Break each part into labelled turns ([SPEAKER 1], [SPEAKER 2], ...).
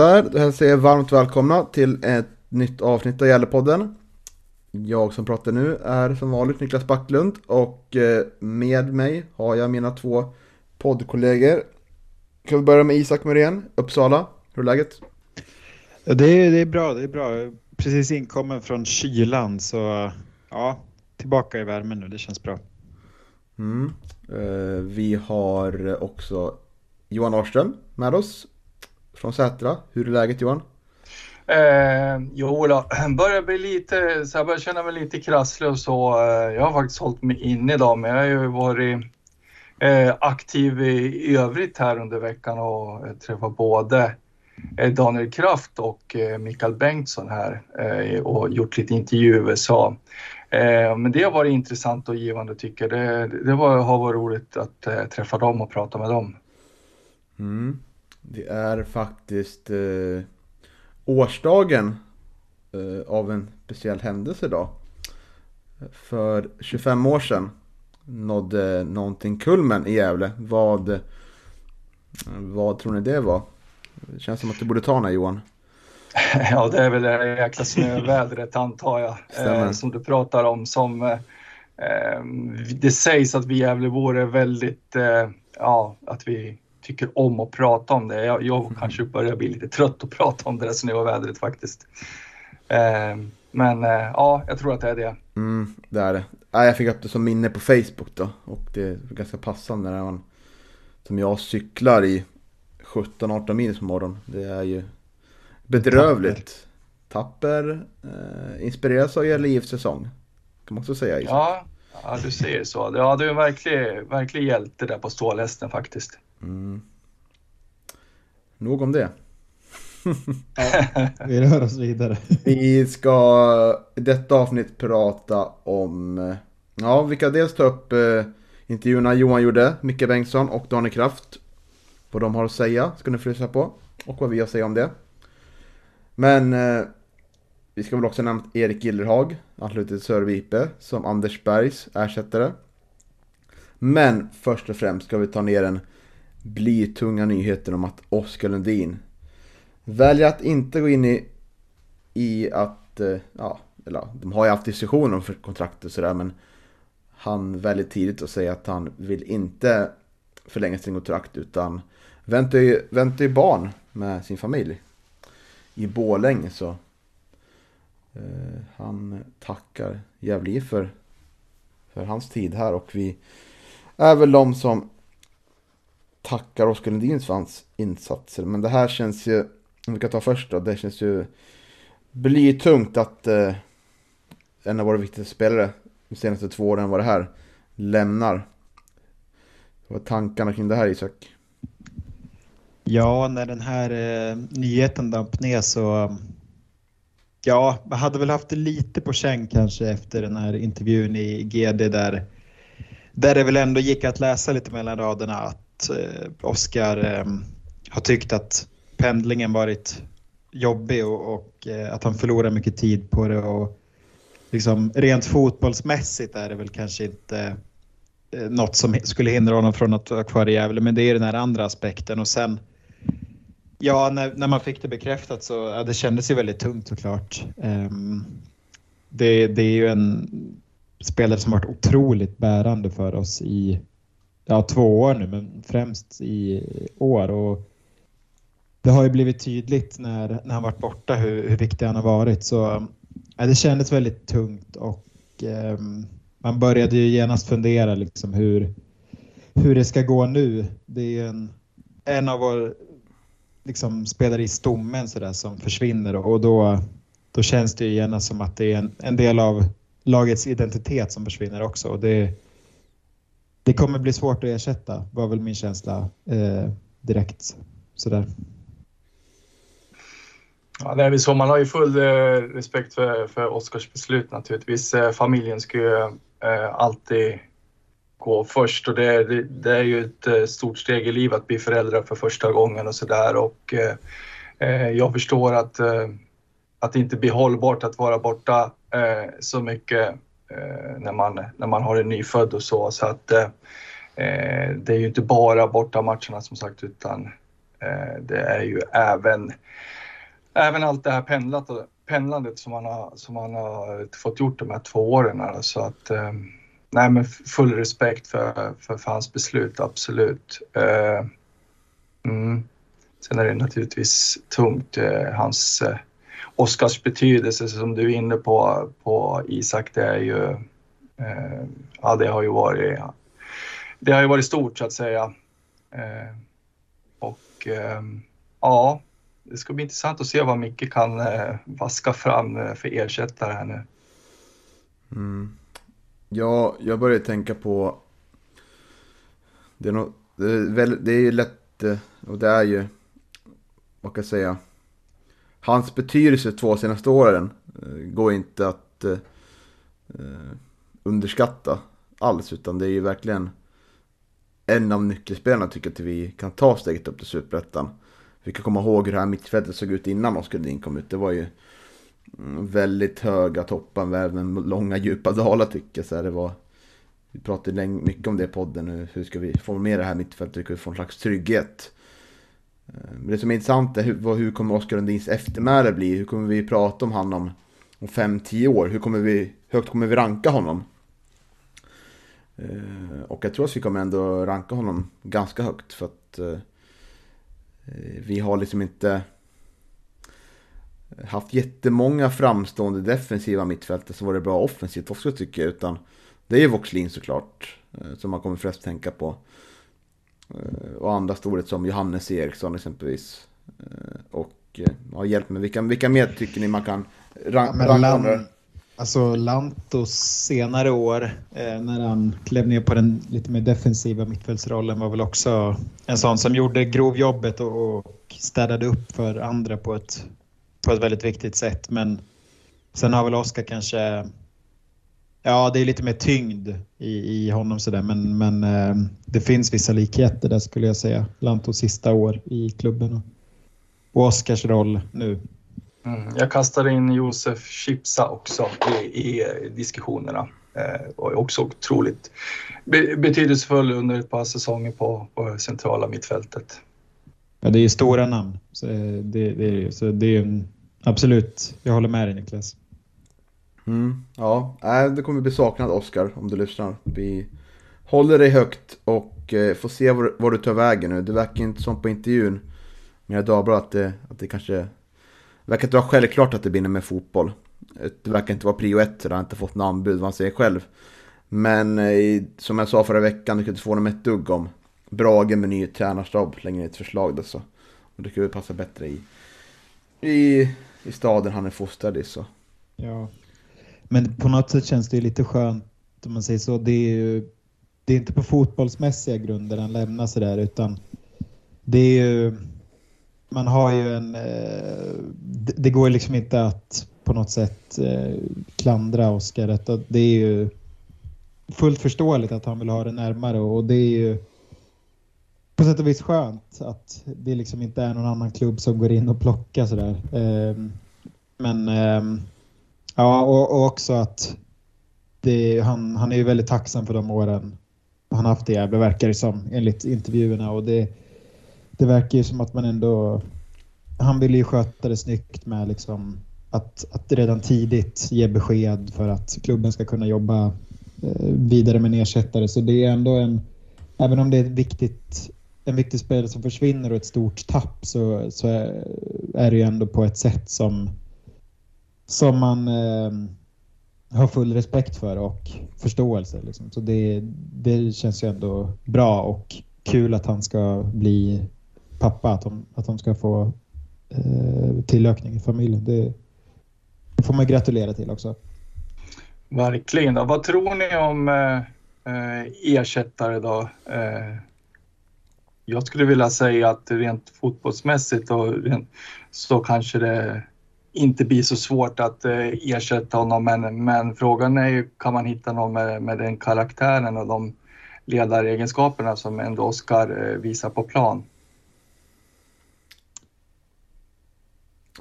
[SPEAKER 1] Sådär, då hälsar jag er varmt välkomna till ett nytt avsnitt av Gällepodden. Jag som pratar nu är som vanligt Niklas Backlund och eh, med mig har jag mina två poddkollegor. Kan vi börja med Isak Muren, Uppsala. Hur är läget?
[SPEAKER 2] Det är, det är bra, det är bra. Precis inkommen från kylan så ja, tillbaka i värmen nu, det känns bra.
[SPEAKER 1] Mm. Eh, vi har också Johan Arström med oss från Sätra. Hur är läget Johan?
[SPEAKER 3] Eh, jo då, börjar bli lite, så jag börjar känna mig lite krasslig och så. Eh, jag har faktiskt hållit mig inne idag, men jag har ju varit eh, aktiv i, i övrigt här under veckan och eh, träffat både eh, Daniel Kraft och Mikael Bengtsson här och gjort lite intervju i USA. Men det har varit intressant och givande tycker jag. Det, det var, har varit roligt att träffa dem och prata med dem.
[SPEAKER 1] Mm. Det är faktiskt eh, årsdagen eh, av en speciell händelse idag. För 25 år sedan nådde någonting kulmen i Gävle. Vad, vad tror ni det var? Det känns som att du borde ta den här Johan.
[SPEAKER 3] Ja, det är väl det jäkla snövädret antar jag, eh, som du pratar om. Som, eh, det sägs att vi Gävlebor är väldigt, eh, ja, att vi tycker om att prata om det. Jag, jag kanske börjar bli lite trött att prata om det där snövädret faktiskt. Eh, men eh, ja, jag tror att det är det.
[SPEAKER 1] Mm, det är det. Jag fick upp det som minne på Facebook då. Och det är ganska passande när man som jag cyklar i 17-18 mil på morgon. Det är ju bedrövligt. Tapper. Eh, inspireras av er livssäsong. Kan man också säga.
[SPEAKER 3] Ja, ja, du säger så. Ja, du är en verklig, verklig hjälte där på stålhästen faktiskt. Mm.
[SPEAKER 1] Nog om det.
[SPEAKER 2] vi rör oss vidare.
[SPEAKER 1] vi ska i detta avsnitt prata om, ja vi kan dels ta upp eh, intervjuerna Johan gjorde, Micke Bengtsson och Daniel Kraft. Vad de har att säga ska ni få lyssna på. Och vad vi har att säga om det. Men eh, vi ska väl också nämna Erik Gillerhag, anslutit till Sörvipe, som Anders Bergs ersättare. Men först och främst ska vi ta ner en blir tunga nyheten om att Oskar Lundin väljer att inte gå in i, i att, eh, ja, eller de har ju haft diskussioner om kontrakt och sådär men han väljer tidigt att säga att han vill inte förlänga sin kontrakt utan väntar ju, väntar ju barn med sin familj i Bålänge så eh, han tackar Gävle för, för hans tid här och vi är väl de som tackar Oskar Lundins för hans insatser. Men det här känns ju, om vi kan ta först då, det känns ju blytungt att eh, en av våra viktigaste spelare de senaste två åren var det här lämnar. Vad är tankarna kring det här Isak?
[SPEAKER 2] Ja, när den här eh, nyheten damp ner så Ja, man hade väl haft det lite på känn kanske efter den här intervjun i GD där där det väl ändå gick att läsa lite mellan raderna att att eh, Oskar eh, har tyckt att pendlingen varit jobbig och, och eh, att han förlorar mycket tid på det. Och liksom, rent fotbollsmässigt är det väl kanske inte eh, något som skulle hindra honom från att vara kvar i Gävle, men det är den här andra aspekten. Och sen, ja, när, när man fick det bekräftat så ja, det kändes ju väldigt tungt såklart. Um, det, det är ju en spelare som varit otroligt bärande för oss i ja, två år nu, men främst i år. Och det har ju blivit tydligt när, när han varit borta hur, hur viktig han har varit. Så ja, det kändes väldigt tungt och eh, man började ju genast fundera liksom hur, hur det ska gå nu. Det är en, en av våra liksom, spelare i stommen så där, som försvinner och då då känns det ju genast som att det är en, en del av lagets identitet som försvinner också. Och det, det kommer bli svårt att ersätta, var väl min känsla eh, direkt. Sådär.
[SPEAKER 3] Ja, det är väl så. Man har ju full eh, respekt för, för Oskars beslut naturligtvis. Eh, familjen ska ju eh, alltid gå först och det, det, det, är ju ett eh, stort steg i livet att bli föräldrar för första gången och sådär. Och eh, eh jag förstår att, eh, att det inte blir hållbart att vara borta eh, så mycket Eh, när, man, när man har en nyfödd och så. Så att eh, eh, det är ju inte bara bortamatcherna som sagt utan det är ju även även allt det här pendlat, pendlandet som man har, som man har fått gjort de här två åren. Så att, eh, nej, men full respekt för, för, för hans beslut, absolut. Eh, mm. Sen är det naturligtvis tungt, eh, hans Oskars Oscars betydelse som du är inne på, på Isak, det är ju, eh, ja det har ju varit, det har ju varit stort så att säga. Eh, och eh, ja, det ska bli intressant att se vad Micke kan eh, vaska fram eh, för ersättare här nu.
[SPEAKER 1] Mm. Ja, jag börjar tänka på... Det är, nog, det är, väl, det är ju lätt, eh, och det är ju, vad kan jag säga, hans betydelse två senaste åren eh, går inte att eh, eh, underskatta alls, utan det är ju verkligen en av nyckelspelarna tycker att vi kan ta steget upp till superettan. Vi kan komma ihåg hur det här mittfältet såg ut innan Oskar Lundin kom ut. Det var ju mm, väldigt höga toppar med långa djupa dalar tycker jag. Så det var, vi pratade mycket om det i podden. Hur ska vi formera det här mittfältet? Hur ska vi få en slags trygghet? Eh, men det som är intressant är hur, hur kommer Oskar Lundins eftermäle bli? Hur kommer vi prata om honom om 5-10 år? Hur kommer vi, högt kommer vi ranka honom? Eh, och jag tror att vi kommer ändå ranka honom ganska högt. För att eh, vi har liksom inte haft jättemånga framstående defensiva mittfältare som varit bra offensivt också tycker jag. Utan det är ju Voxlin såklart. Som man kommer flest tänka på. Eh, och andra storhet som Johannes Eriksson exempelvis. Och ja, hjälp mig, vilka, vilka mer tycker ni man kan ranka? Ja,
[SPEAKER 2] Alltså Lantos senare år eh, när han klev ner på den lite mer defensiva mittfältsrollen var väl också en sån som gjorde grovjobbet och, och städade upp för andra på ett, på ett väldigt viktigt sätt. Men sen har väl Oskar kanske, ja det är lite mer tyngd i, i honom sådär men, men eh, det finns vissa likheter där skulle jag säga. Lantos sista år i klubben och, Oskars roll nu.
[SPEAKER 3] Mm, jag kastade in Josef Chipsa också i, i diskussionerna. Eh, och också otroligt be betydelsefull under ett par säsonger på, på centrala mittfältet.
[SPEAKER 2] Ja, det är stora namn. Så det, det, är, så det är en, absolut, jag håller med dig Niklas.
[SPEAKER 1] Mm, ja, äh, det kommer bli saknad Oskar om du lyssnar. Vi håller dig högt och eh, får se var, var du tar vägen nu. Det verkar inte som på intervjun med dagblad, att det, att det kanske det verkar inte vara självklart att det blir med fotboll. Det verkar inte vara prio ett, han har inte fått något anbud vad han säger själv. Men eh, som jag sa förra veckan, du kunde inte få honom ett dugg om Brage med ny tränarstab längre i ett förslag. Då, så. Och det skulle passa bättre i, i, i staden han är fostrad i. Så.
[SPEAKER 2] Ja, men på något sätt känns det ju lite skönt om man säger så. Det är ju det är inte på fotbollsmässiga grunder han lämnar sig där utan det är ju man har ju en... Eh, det, går liksom inte att på något sätt eh, klandra Oskar. Det är ju fullt förståeligt att han vill ha det närmare och det är ju på sätt och vis skönt att det liksom inte är någon annan klubb som går in och plockar sådär. Eh, men ehm, ja, och, också att det, han, han är ju väldigt tacksam för de åren han haft i Gävle verkar det som enligt intervjuerna och det det verkar ju som att man ändå... Han ville ju sköta det snyggt med liksom att, att redan tidigt ge besked för att klubben ska kunna jobba eh, vidare med en ersättare. Så det är ändå en... Även om det är ett viktigt, en viktig spelare som försvinner och ett stort tapp så, så är det ju ändå på ett sätt som, som man eh, har full respekt för och förståelse. Liksom. Så det, det känns ju ändå bra och kul att han ska bli pappa, att de, att de ska få eh, tillökning i familjen. Det, får man gratulera till också.
[SPEAKER 4] Verkligen. Vad tror ni om eh, eh, ersättare då? Eh, jag skulle vilja säga att rent fotbollsmässigt och rent, så kanske det inte blir så svårt att eh, ersätta honom. Men, men frågan är ju, kan man hitta någon med, med den karaktären och de ledaregenskaperna som ändå Oskar eh, visar på plan?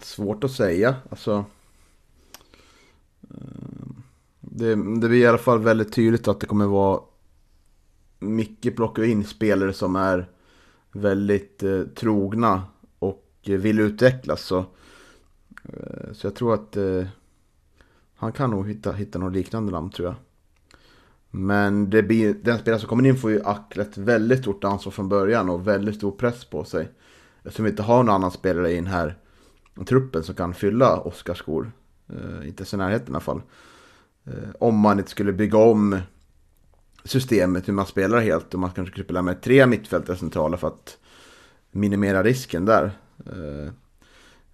[SPEAKER 1] Svårt att säga. Alltså, eh, det, det blir i alla fall väldigt tydligt att det kommer vara mycket plockar in spelare som är väldigt eh, trogna och eh, vill utvecklas. Så, eh, Eh, så jag tror att eh, han kan nog hitta, hitta något liknande namn tror jag. Men det blir, den spelare som kommer in får ju ackla ett väldigt stort ansvar från början och väldigt stor press på sig. Eftersom vi inte har någon annan spelare i den här truppen som kan fylla Oskars skor. Eh, inte så i närheten i alla fall. Eh, om man inte skulle bygga om systemet hur man spelar helt och man kanske skulle spela med tre mittfältare centrala för att minimera risken där. Eh,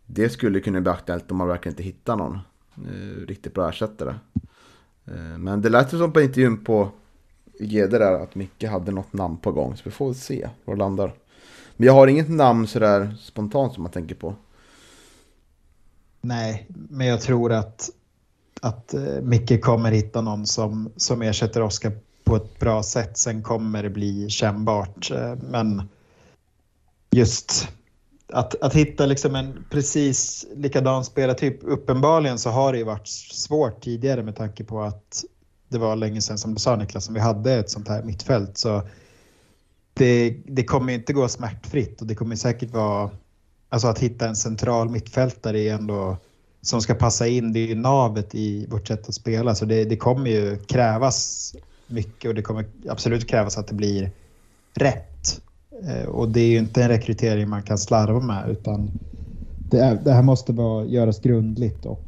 [SPEAKER 1] det skulle kunna bli aktuellt om man verkligen inte hittar någon eh, riktigt bra ersättare. Eh, men det lät ju som på intervjun på GD där att Micke hade något namn på gång så vi får se var det landar. Men jag har inget namn sådär spontant som man tänker på.
[SPEAKER 2] Nej, men jag tror att, att eh, Micke kommer hitta någon som, som ersätter Oskar på ett bra sätt. Sen kommer det bli kännbart. Eh, men just att, att hitta liksom en precis likadan spelartyp. Uppenbarligen så har det ju varit svårt tidigare med tanke på att det var länge sedan som du sa Niklas, som vi hade ett sånt här mittfält. Så det, det kommer inte gå smärtfritt och det kommer säkert vara, alltså att hitta en central mittfältare är ändå som ska passa in, det är ju navet i vårt sätt att spela. Så det, det kommer ju krävas mycket och det kommer absolut krävas att det blir rätt. Eh, och det är ju inte en rekrytering man kan slarva med utan det, är, det här måste vara, göras grundligt och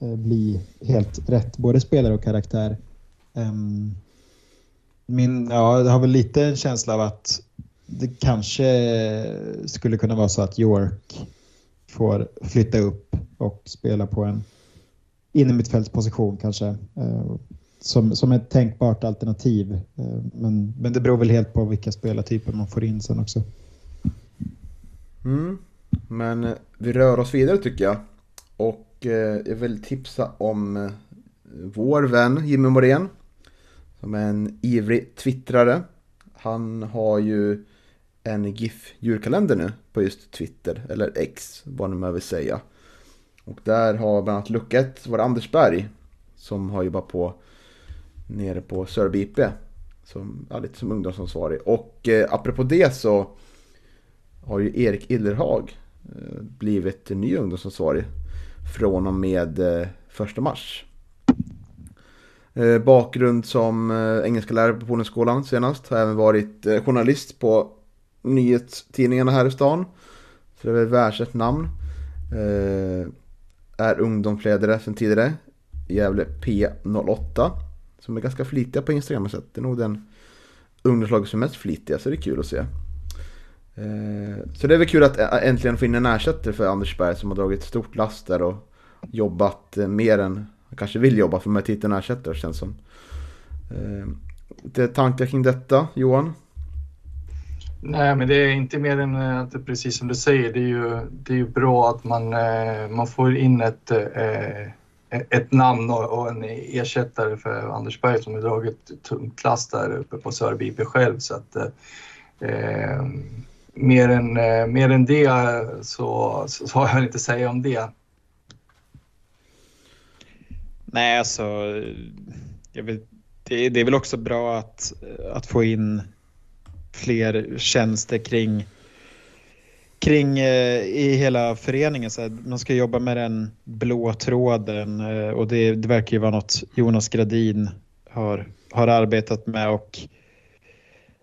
[SPEAKER 2] eh, bli helt rätt, både spelare och karaktär. Ehm, min, ja, jag har väl lite en känsla av att det kanske skulle kunna vara så att York får flytta upp och spela på en innermittfältsposition kanske. Eh, som, som ett tänkbart alternativ. Eh, men, men det beror väl helt på vilka spelartyper man får in sen också.
[SPEAKER 1] Mm. Men eh, vi rör oss vidare tycker jag. Och eh, jag vill tipsa om vår vän Jimmy Morén. Som är en ivrig twittrare. Han har ju en GIF-djurkalender nu på just Twitter, eller X, vad man vill säga. Och där har bland annat Lucket, var Anders Berg som har jobbat på nere på Sörby IP. Som, ja, lite som ungdomsansvarig. Och eh, apropå det så har ju Erik Illerhag eh, blivit ny ungdomsansvarig från och med eh, första mars. Eh, bakgrund som eh, engelska lärare på Polensskolan senast. Har även varit eh, journalist på nyhetstidningarna här i stan. Så det är väl världsett namn. Eh, är ungdomsledare sedan tidigare. Gävle P08. Som är ganska flitiga på Instagram. Så det är nog den ungdomslaget som är mest flitiga. Så det är kul att se. Eh, så det är väl kul att eh, äntligen få in en ersättare för Anders Berg som har dragit stort last där och jobbat eh, mer än han kanske vill jobba för med titeln ersättare känns som. Lite tankar kring detta Johan?
[SPEAKER 4] Nej, men det är inte mer än att det precis som du säger, det är ju, det är ju bra att man, man får in ett ett namn och en ersättare för Anders Berg som har dragit tungt klass där uppe på Sörby IP själv. Så att, eh, mer, än, eh, mer än det eh, så, så har jag inte att säga om det.
[SPEAKER 2] Nej, alltså vill, det, det, är väl också bra att, att få in fler tjänster kring kring eh, i hela föreningen. Så här, man ska jobba med den blå tråden eh, och det, det, verkar ju vara något Jonas Gradin har, har arbetat med och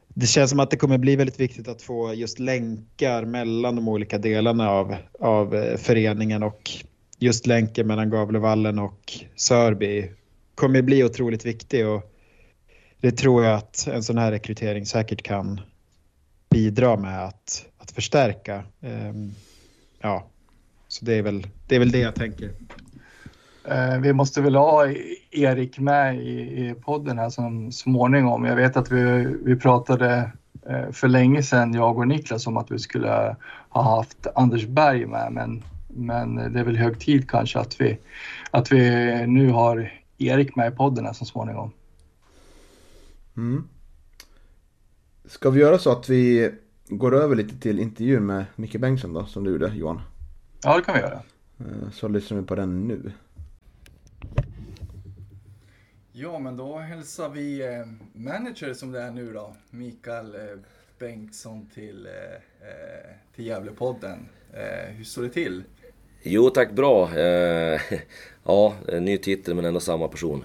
[SPEAKER 2] det känns som att det kommer bli väldigt viktigt att få just länkar mellan de olika delarna av, av eh, föreningen och just länken mellan Gavlevallen och Sörby kommer bli otroligt viktig och det tror jag att en sån här rekrytering säkert kan bidra med att att förstärka. Um, ja, så det är, väl, det är väl det jag tänker.
[SPEAKER 4] Eh, vi måste väl ha Erik med i, i podden här som småningom. Jag vet att vi, vi pratade eh, för länge sedan, jag och Niklas, om att vi skulle ha haft Anders Berg med. Men, men det är väl hög tid kanske att vi, att vi nu har Erik med i podden här så småningom.
[SPEAKER 1] Mm. Ska vi göra så att vi går över lite till intervjun med Micke Bengtsson då, som du gjorde Johan?
[SPEAKER 4] Ja, det kan vi göra.
[SPEAKER 1] Eh, så lyssnar vi på den nu.
[SPEAKER 3] Ja, men då hälsar vi eh, manager som det är nu då, Mikael eh, Bengtsson till, eh, till Gävlepodden. Eh, hur står det till?
[SPEAKER 5] Jo tack, bra. Ja, ny titel men ändå samma person.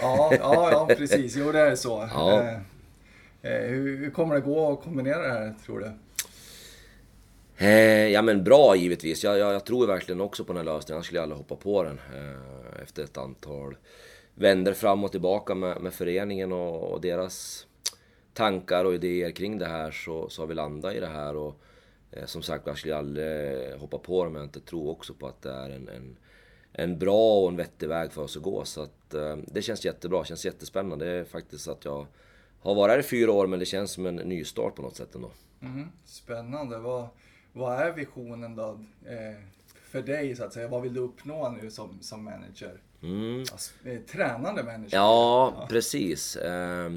[SPEAKER 3] Ja, ja, ja precis. Jo, det är så. Ja. Eh, hur, hur, kommer det gå att kombinera det här, tror du?
[SPEAKER 5] Eh, ja men bra givetvis. Jag, jag, jag, tror verkligen också på den här lösningen. Annars skulle jag aldrig hoppa på den. Eh, efter ett antal vänder fram och tillbaka med, med föreningen och, och, deras tankar och idéer kring det här så, så har vi landat i det här. Och, eh, som sagt, jag skulle aldrig hoppa på det men jag inte tror också på att det är en, en, en bra och en vettig väg för oss att gå. Så att, eh, det känns jättebra, det känns jättespännande. Det är faktiskt att jag har varit här i fyra år men det känns som en nystart på något sätt ändå.
[SPEAKER 3] Mm, spännande. Vad, vad är visionen då? Eh, för dig så att säga? Vad vill du uppnå nu som, som manager? Mm. Alltså, tränande manager?
[SPEAKER 5] Ja, ja. precis. Eh,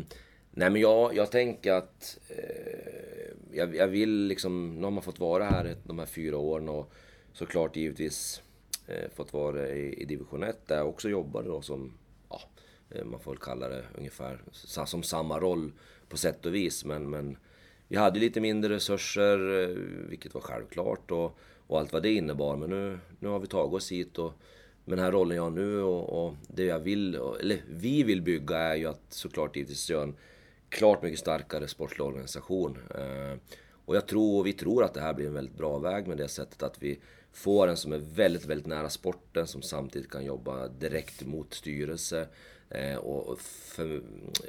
[SPEAKER 5] nej men jag, jag tänker att eh, jag, jag, vill liksom, nu har man fått vara här de här fyra åren och såklart givetvis eh, fått vara i, i division 1 där jag också jobbade då som, Eh, man får väl kalla det ungefär som samma roll på sätt och vis. Men, men vi hade lite mindre resurser, eh, vilket var självklart. Och, och allt vad det innebar. Men nu, nu har vi tagit oss hit och med den här rollen jag har nu och, och det jag vill, eller vi vill bygga är ju att såklart givetvis göra en klart mycket starkare sportslig organisation. Eh, och jag tror, vi tror att det här blir en väldigt bra väg med det sättet att vi får en som är väldigt, väldigt nära sporten som samtidigt kan jobba direkt mot styrelse Eh, och för,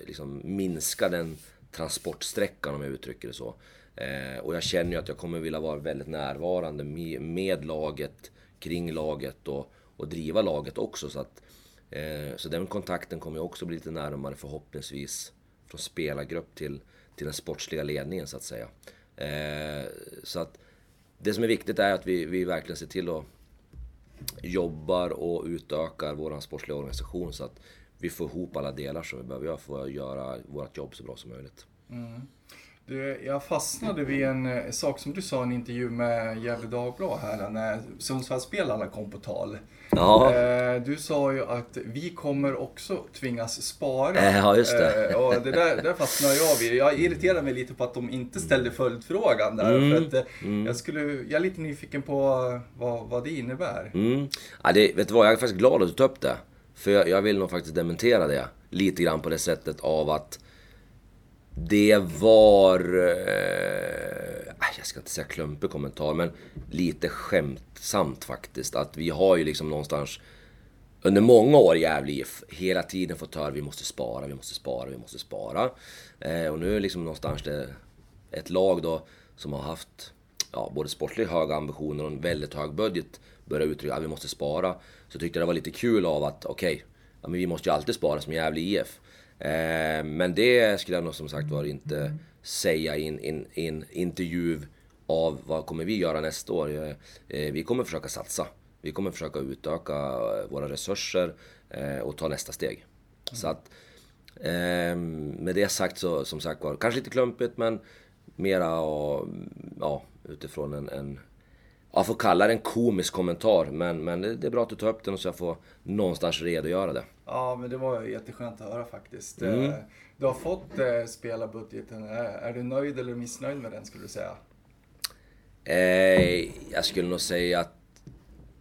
[SPEAKER 5] liksom minska den transportsträckan om jag uttrycker det så. Eh, och jag känner ju att jag kommer vilja vara väldigt närvarande med, med laget, kring laget och, och driva laget också. Så, att, eh, så den kontakten kommer jag också bli lite närmare förhoppningsvis från spelargrupp till, till den sportsliga ledningen så att säga. Eh, så att det som är viktigt är att vi, vi verkligen ser till att jobbar och utökar vår sportsliga organisation så att vi får ihop alla delar som vi behöver göra för att göra vårt jobb så bra som möjligt. Mm.
[SPEAKER 3] Du, jag fastnade vid en eh, sak som du sa i en intervju med Gefle Dagblad här när Sundsvallsspelarna kom på tal. Ja. Eh, du sa ju att vi kommer också tvingas spara.
[SPEAKER 5] Eh, ja, just det.
[SPEAKER 3] Och det där, där fastnade jag vid. Jag irriterade mig lite på att de inte ställde följdfrågan där. Mm. För att, mm. jag, skulle, jag är lite nyfiken på vad, vad det innebär.
[SPEAKER 5] Mm. Ja, det, vet du vad, jag är faktiskt glad att du tog upp det. För jag, jag vill nog faktiskt dementera det. Lite grann på det sättet av att det var... Eh, äh, jag ska inte säga klumpig kommentar, men lite skämtsamt faktiskt. Att vi har ju liksom någonstans under många år i Gävle IF hela tiden fått höra vi måste spara, vi måste spara, vi måste spara. Eh, och nu är det liksom någonstans det ett lag då som har haft ja, både sportligt höga ambitioner och en väldigt hög budget börjar uttrycka att vi måste spara. Så tyckte jag det var lite kul av att okej, okay, ja, vi måste ju alltid spara som Gävle IF. Eh, men det skulle jag nog som sagt var inte säga i en intervju av vad kommer vi göra nästa år. Eh, vi kommer försöka satsa. Vi kommer försöka utöka eh, våra resurser eh, och ta nästa steg. Mm. Så att eh, med det sagt så som sagt var, kanske lite klumpigt men mera och, ja, utifrån en, en jag får kalla det en komisk kommentar, men, men det, är bra att du tar upp den så jag får någonstans redogöra det.
[SPEAKER 3] Ja, men det var jätteskönt att höra faktiskt. Mm. Eh, du har fått eh, spelarbudgeten. Är, är du nöjd eller missnöjd med den skulle du säga?
[SPEAKER 5] Eh, jag skulle nog säga att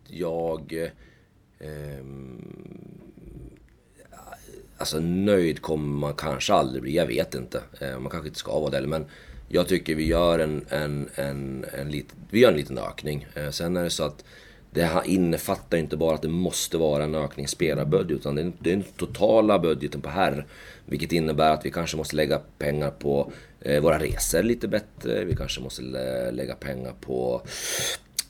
[SPEAKER 5] jag... Eh, alltså nöjd kommer man kanske aldrig bli, jag vet inte. Eh, man kanske inte ska vara det men jag tycker vi gör en, en, en, en, lit, vi gör en liten ökning. Eh, sen är det så att det innefattar inte bara att det måste vara en ökning i spelarbudget utan det är, den totala budgeten på herr. Vilket innebär att vi kanske måste lägga pengar på eh, våra resor lite bättre. Vi kanske måste lägga pengar på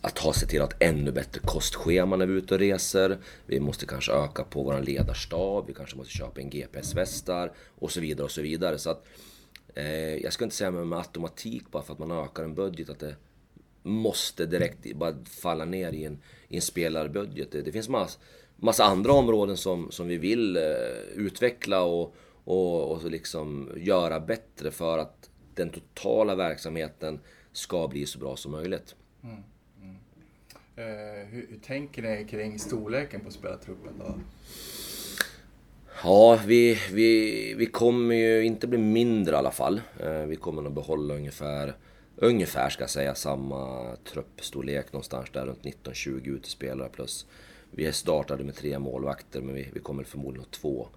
[SPEAKER 5] att ha sig till att ännu bättre kostschema när vi är ute och reser. Vi måste kanske öka på vår ledarstab, vi kanske måste köpa en GPS-västar och så vidare och så vidare. Så att, Eh, jag ska inte säga med automatik bara för att man ökar en budget att det måste direkt bara falla ner i en, i en spelarbudget. Det, det finns massa, massa andra områden som, som vi vill eh, utveckla och, och, och liksom göra bättre för att den totala verksamheten ska bli så bra som möjligt. Mm.
[SPEAKER 3] Mm. Eh, hur, hur, tänker ni kring storleken på spelartruppen då?
[SPEAKER 5] Ja, vi, vi, vi kommer ju inte bli mindre i alla fall. Eh, vi kommer nog behålla ungefär, ungefär ska jag säga, samma truppstorlek någonstans där runt 19-20 utespelare plus vi startade med tre målvakter men vi, vi kommer förmodligen ha två.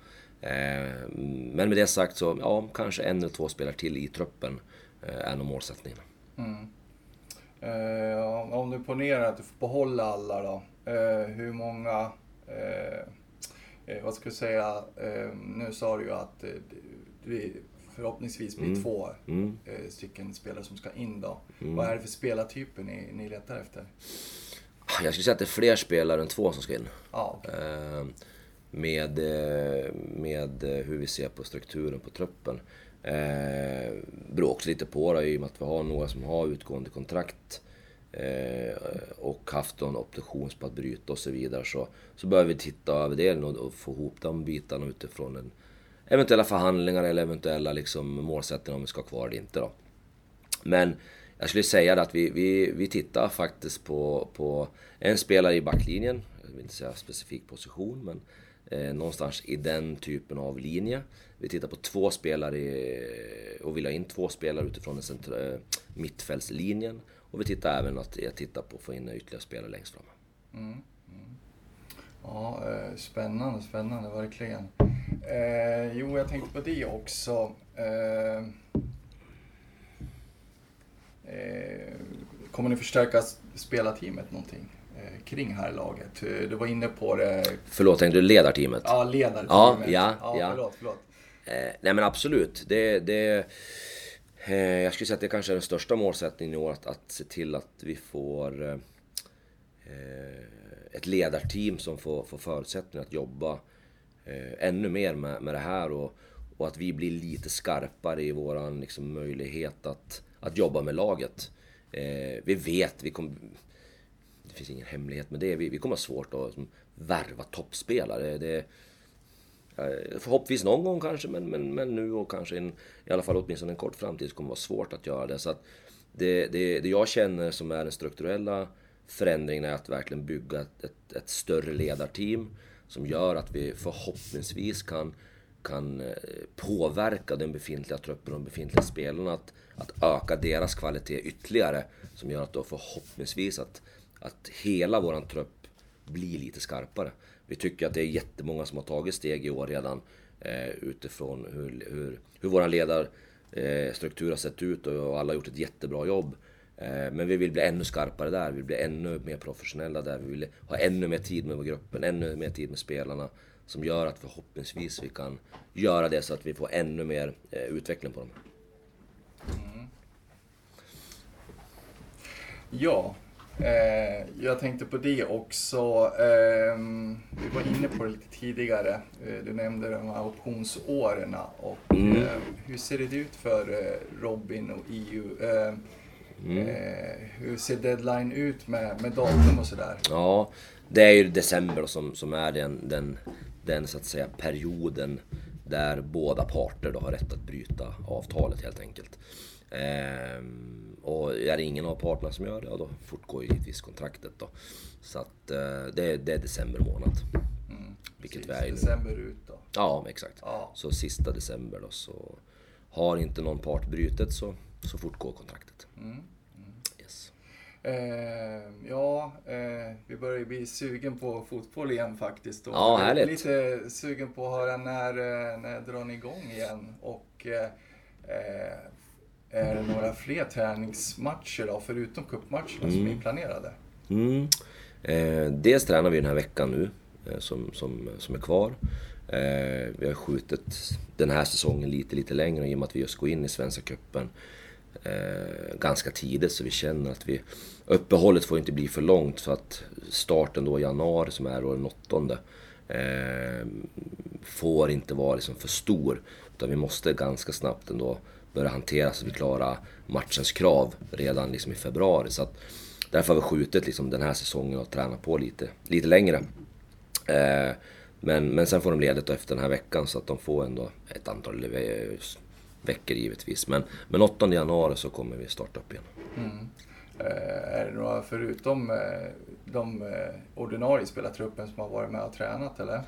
[SPEAKER 5] Eh, men med det sagt så, ja, kanske en eller två spelare till i truppen eh, är nog målsättningen. Mm.
[SPEAKER 3] Eh, om du ponerar att du får behålla alla då. Eh, hur många, eh, eh, vad ska jag säga, nu sa du ju att det förhoppningsvis blir mm. två mm. stycken spelare som ska in då. Mm. Vad är det för spelartyper ni, ni letar efter?
[SPEAKER 5] Jag skulle säga att det är fler spelare än två som ska in.
[SPEAKER 3] Ah, okay.
[SPEAKER 5] med, med hur vi ser på strukturen på truppen. Eh, beror också lite på det i och med att vi har några som har utgående kontrakt eh, Eh, och haft någon option på att bryta och så vidare. Så, så behöver vi titta över det och, och få ihop de bitarna utifrån en, eventuella förhandlingar eller eventuella liksom, målsättningar om vi ska ha kvar det inte. Då. Men jag skulle säga att vi, vi, vi tittar faktiskt på, på en spelare i backlinjen. Jag vill inte säga specifik position, men eh, någonstans i den typen av linje. Vi tittar på två spelare i, och vill ha in två spelare utifrån den centra, eh, mittfältslinjen. Och vi tittar även att jag tittar på att få in ytterligare spelare längst fram. Mm, mm.
[SPEAKER 3] Ja, eh, spännande, spännande verkligen. Eh, jo, jag tänkte på det också. Eh, eh, kommer ni förstärka spelarteamet någonting? Eh, kring här laget. Du var inne på det.
[SPEAKER 5] Förlåt, tänkte du ledarteamet?
[SPEAKER 3] Ja, ledarteamet.
[SPEAKER 5] Ja, ja, ja.
[SPEAKER 3] ja. Förlåt, förlåt.
[SPEAKER 5] Eh, nej men absolut. Det, det, eh, Eh, jag skulle säga att det kanske är den största målsättningen i år. Att, att se till att vi får eh, ett ledarteam som får, får förutsättningar att jobba eh, ännu mer med, med det här. Och, och att vi blir lite skarpare i våran liksom, möjlighet att, att jobba med laget. Eh, vi vet, vi kommer det finns ingen hemlighet med det. Vi, vi kommer ha svårt att som, värva toppspelare. Det, Eh, förhoppningsvis någon gång kanske, men, men, men nu och kanske en, i alla fall åtminstone en kort framtid kommer det vara svårt att göra det. Så att det, det, det jag känner som är den strukturella förändringen är att verkligen bygga ett, ett, ett större ledarteam som gör att vi förhoppningsvis kan, kan eh, påverka den befintliga truppen och de befintliga spelarna att, att öka deras kvalitet ytterligare. Som gör att då förhoppningsvis att att hela våran trupp blir lite skarpare. Vi tycker att det är jättemånga som har tagit steg i år redan eh, utifrån hur, hur, hur våran ledarstruktur har sett ut och alla har gjort ett jättebra jobb. Eh, men vi vill bli ännu skarpare där, vi vill bli ännu mer professionella där. Vi vill ha ännu mer tid med gruppen, ännu mer tid med spelarna. Som gör att förhoppningsvis vi kan göra det så att vi får ännu mer eh, utveckling på dem. Mm.
[SPEAKER 3] Ja, Eh, jag tänkte på det också. Eh, vi var inne på det lite tidigare. Eh, du nämnde de här optionsåren. Och, mm. Eh, hur ser det ut för eh, Robin och EU? Eh, mm. hur ser deadline ut med, med datum och sådär?
[SPEAKER 5] Ja, det är ju december som, som är den, den, den så att säga perioden där båda parter då har rätt att bryta avtalet helt enkelt. Ehm, och är det ingen av parterna som gör det, ja, då fortgår ju givetvis kontraktet då. Så att eh, det, det är december månad.
[SPEAKER 3] Mm. Vilket vi är December ut då?
[SPEAKER 5] Ja, exakt. Ja. Så sista december då så har inte någon part brutit så, så fortgår kontraktet. Mm.
[SPEAKER 3] Eh, ja, eh, vi börjar bli sugen på fotboll igen faktiskt. Och
[SPEAKER 5] ja, härligt.
[SPEAKER 3] Lite sugen på att höra när, eh, när drar ni igång igen? Och eh, eh är det några fler träningsmatcher då, förutom cupmatcherna mm. som är planerade?
[SPEAKER 5] Mm. Eh, dels tränar vi den här veckan nu, som, som, som är kvar. Vi har skjutit den här säsongen lite, lite längre i och med att vi just går in i Svenska cupen eh, ganska tidigt så vi känner att vi... Uppehållet får inte bli för långt så att starten då i januari som är då den åttonde eh, får inte vara liksom för stor. Utan vi måste ganska snabbt ändå börja hantera så vi klarar matchens krav redan liksom i februari. Så att, därför har vi skjutit liksom den här säsongen och tränat på lite, lite längre. Eh, men, men sen får de ledigt efter den här veckan så att de får ändå ett antal veckor givetvis. Men, men 8 januari så kommer vi starta upp igen. Mm.
[SPEAKER 6] Eh, är det några förutom eh, de eh, ordinarie spelartruppen som har varit med och tränat eller?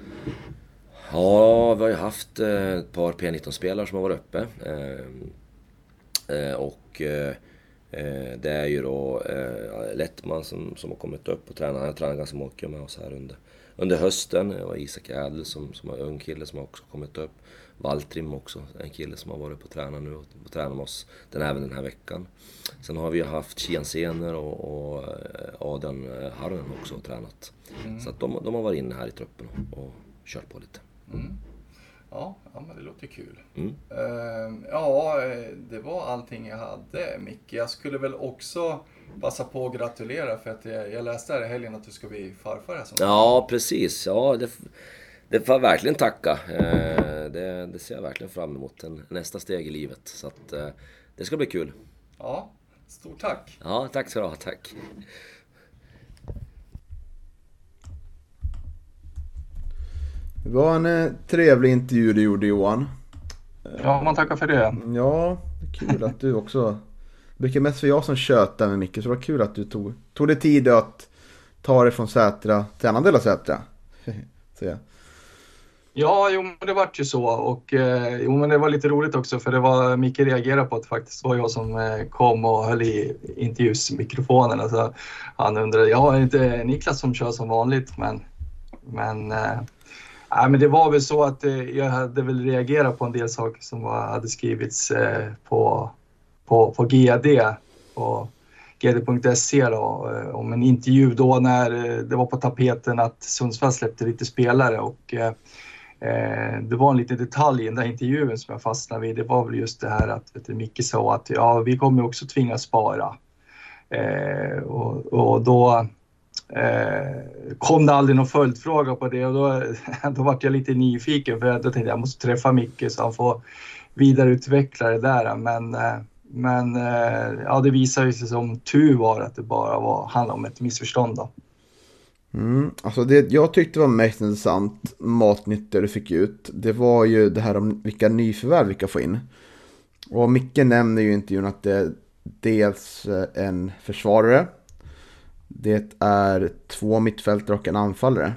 [SPEAKER 5] Ja, vi har ju haft ett par P19-spelare som har varit uppe. Och det är ju då Lettman som, som har kommit upp och tränat. Han har tränat ganska mycket med oss här under, under hösten. Det var Isak Ädel som, som var ung kille som har också kommit upp. Valtrim också, en kille som har varit på träna nu och, tränat med oss den, även den här veckan. Sen har vi haft Kian Sener och, och eh, Adrian eh, Harren också och tränat. Mm. Så att de, de har varit inne här i truppen och, kört på lite. Mm.
[SPEAKER 6] Ja, ja, men det låter kul. Mm. Uh, ja, det var allting jag hade Micke. Jag skulle väl också passa på att gratulera för att jag, jag läste här i helgen att du ska bli farfar. Här
[SPEAKER 5] ja, precis. Ja, det, det får jag verkligen tacka. Uh, det, det, ser jag verkligen fram emot. En, nästa steg i livet. Så att, uh, det ska bli kul.
[SPEAKER 6] Ja, stort tack.
[SPEAKER 5] Ja, tack ska du ha. Tack.
[SPEAKER 1] Det var en eh, trevlig intervju du gjorde Johan.
[SPEAKER 3] Ja, man tackar för det.
[SPEAKER 1] Ja, kul att du också... Det brukar mest vara jag som tjötar med Micke, så det var kul att du tog, tog dig tid att ta dig från Sätra till annan del av Sätra.
[SPEAKER 3] Så Ja, jo, det vart ju så och eh, jo, men det var lite roligt också för det var Micke reagerade på att det faktiskt var jag som eh, kom och höll i intervjusmikrofonen. Alltså, han undrade, ja, är det inte Niklas som kör som vanligt? Men, men eh, Nej, men det var väl så att eh, jag hade väl reagerat på en del saker som var, hade skrivits eh, på, på, på GD, på gd.se då, eh, om en intervju då när eh, det var på tapeten att Sundsvall släppte lite spelare och eh, Eh, det var en liten detalj i den där intervjun som jag fastnade vid. Det var väl just det här att vet du, Micke sa att ja, vi kommer också tvingas spara. Eh, och, och då eh, kom det aldrig någon följdfråga på det och då, då var jag lite nyfiken för jag tänkte jag måste träffa Micke så han får vidareutveckla det där. Men, eh, men eh, ja, det visade sig som tur var att det bara var, handlade om ett missförstånd. Då.
[SPEAKER 1] Mm, alltså det jag tyckte var mest intressant, matnytt du fick ut, det var ju det här om vilka nyförvärv vi kan få in. Och Micke nämner ju i intervjun att det är dels en försvarare det är två mittfältare och en anfallare.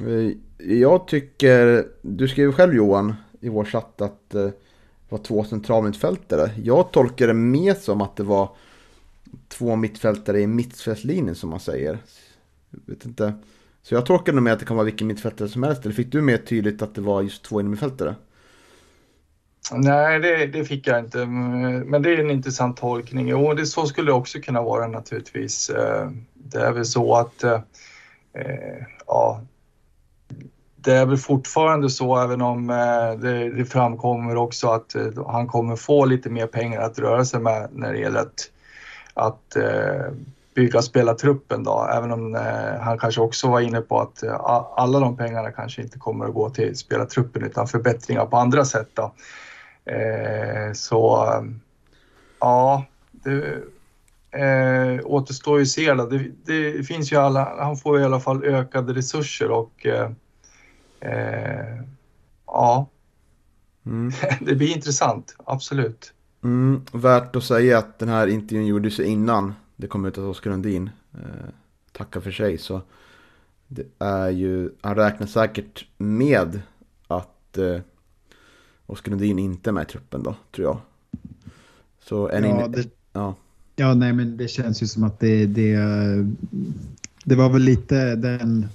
[SPEAKER 1] Eh, jag tycker, du skrev själv Johan i vår chatt att det var två centralmittfältare. Jag tolkar det mer som att det var två mittfältare i mittfältslinjen som man säger. Jag vet inte. Så jag tolkar nog med att det kan vara vilken mittfältare som helst. Eller fick du mer tydligt att det var just två innermittfältare?
[SPEAKER 3] Nej, det, det, fick jag inte. Men det är en intressant tolkning. Och det, så skulle det också kunna vara naturligtvis. Eh, det är väl så att eh, eh, ja, det är väl fortfarande så även om eh, det, det framkommer också att han kommer få lite mer pengar att röra sig med när det gäller att, att bygga spelartruppen då. Även om han kanske också var inne på att alla de pengarna kanske inte kommer att gå till spelartruppen utan förbättringar på andra sätt. Då. Eh, så ja, det eh, återstår ju att se. Det, det, finns ju alla, han får i alla fall ökade resurser och eh, eh ja, mm. det blir intressant, absolut.
[SPEAKER 1] Mm, värt att säga att den här intervjun gjordes innan det kom ut att Oskar Lundin eh, tackar för sig. Så det är ju, han räknar säkert med att eh, Oskar Lundin inte är med i truppen då, tror jag. Så en
[SPEAKER 2] ja, det, ja. ja, nej men det känns ju som att det, det, det var väl lite den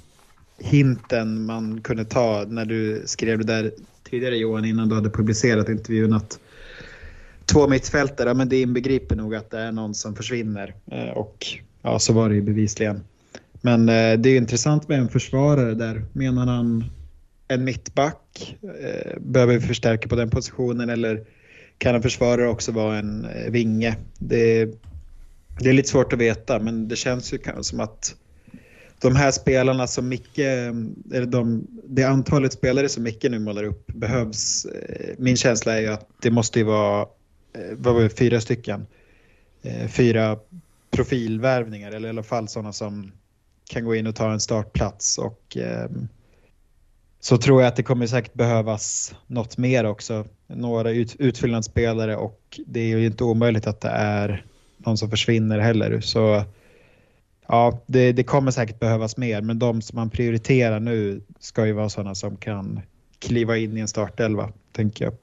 [SPEAKER 2] hinten man kunde ta när du skrev det där tidigare Johan innan du hade publicerat intervjun att två mittfältare, men det inbegriper nog att det är någon som försvinner eh, och ja, så var det ju bevisligen. Men eh, det är intressant med en försvarare där. Menar han en mittback? Eh, behöver vi förstärka på den positionen eller kan en försvarare också vara en vinge? Det, det är lite svårt att veta, men det känns ju som att de här spelarna som Micke, eller de, det antalet spelare som Micke nu målar upp behövs. Min känsla är ju att det måste ju vara, Eh, vad var det, fyra stycken. Eh, fyra profilvärvningar eller i alla fall sådana som kan gå in och ta en startplats och ehm, så tror jag att det kommer säkert behövas något mer också. Några ut, utfyllnadsspelare och det är ju inte omöjligt att det är någon som försvinner heller. Så ja, det, det kommer säkert behövas mer, men de som man prioriterar nu ska ju vara sådana som kan kliva in i en startelva, tänker jag.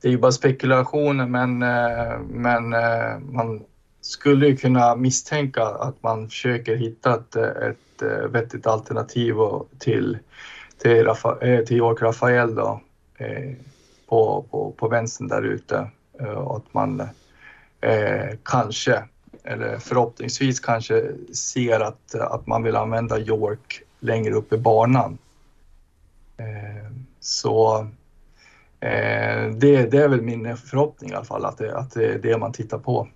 [SPEAKER 4] Det är ju bara spekulationer, men, eh, men eh, man skulle ju kunna misstänka att man försöker hitta ett, ett eh, vettigt alternativ till till, Rafa, till York Rafael då, på, på, på vänstern där ute. Och att man eh, kanske, eller förhoppningsvis kanske ser att, att man vill använda York längre upp i banan. Eh, så det, det är väl min förhoppning i alla fall, att det, att det är det man tittar på.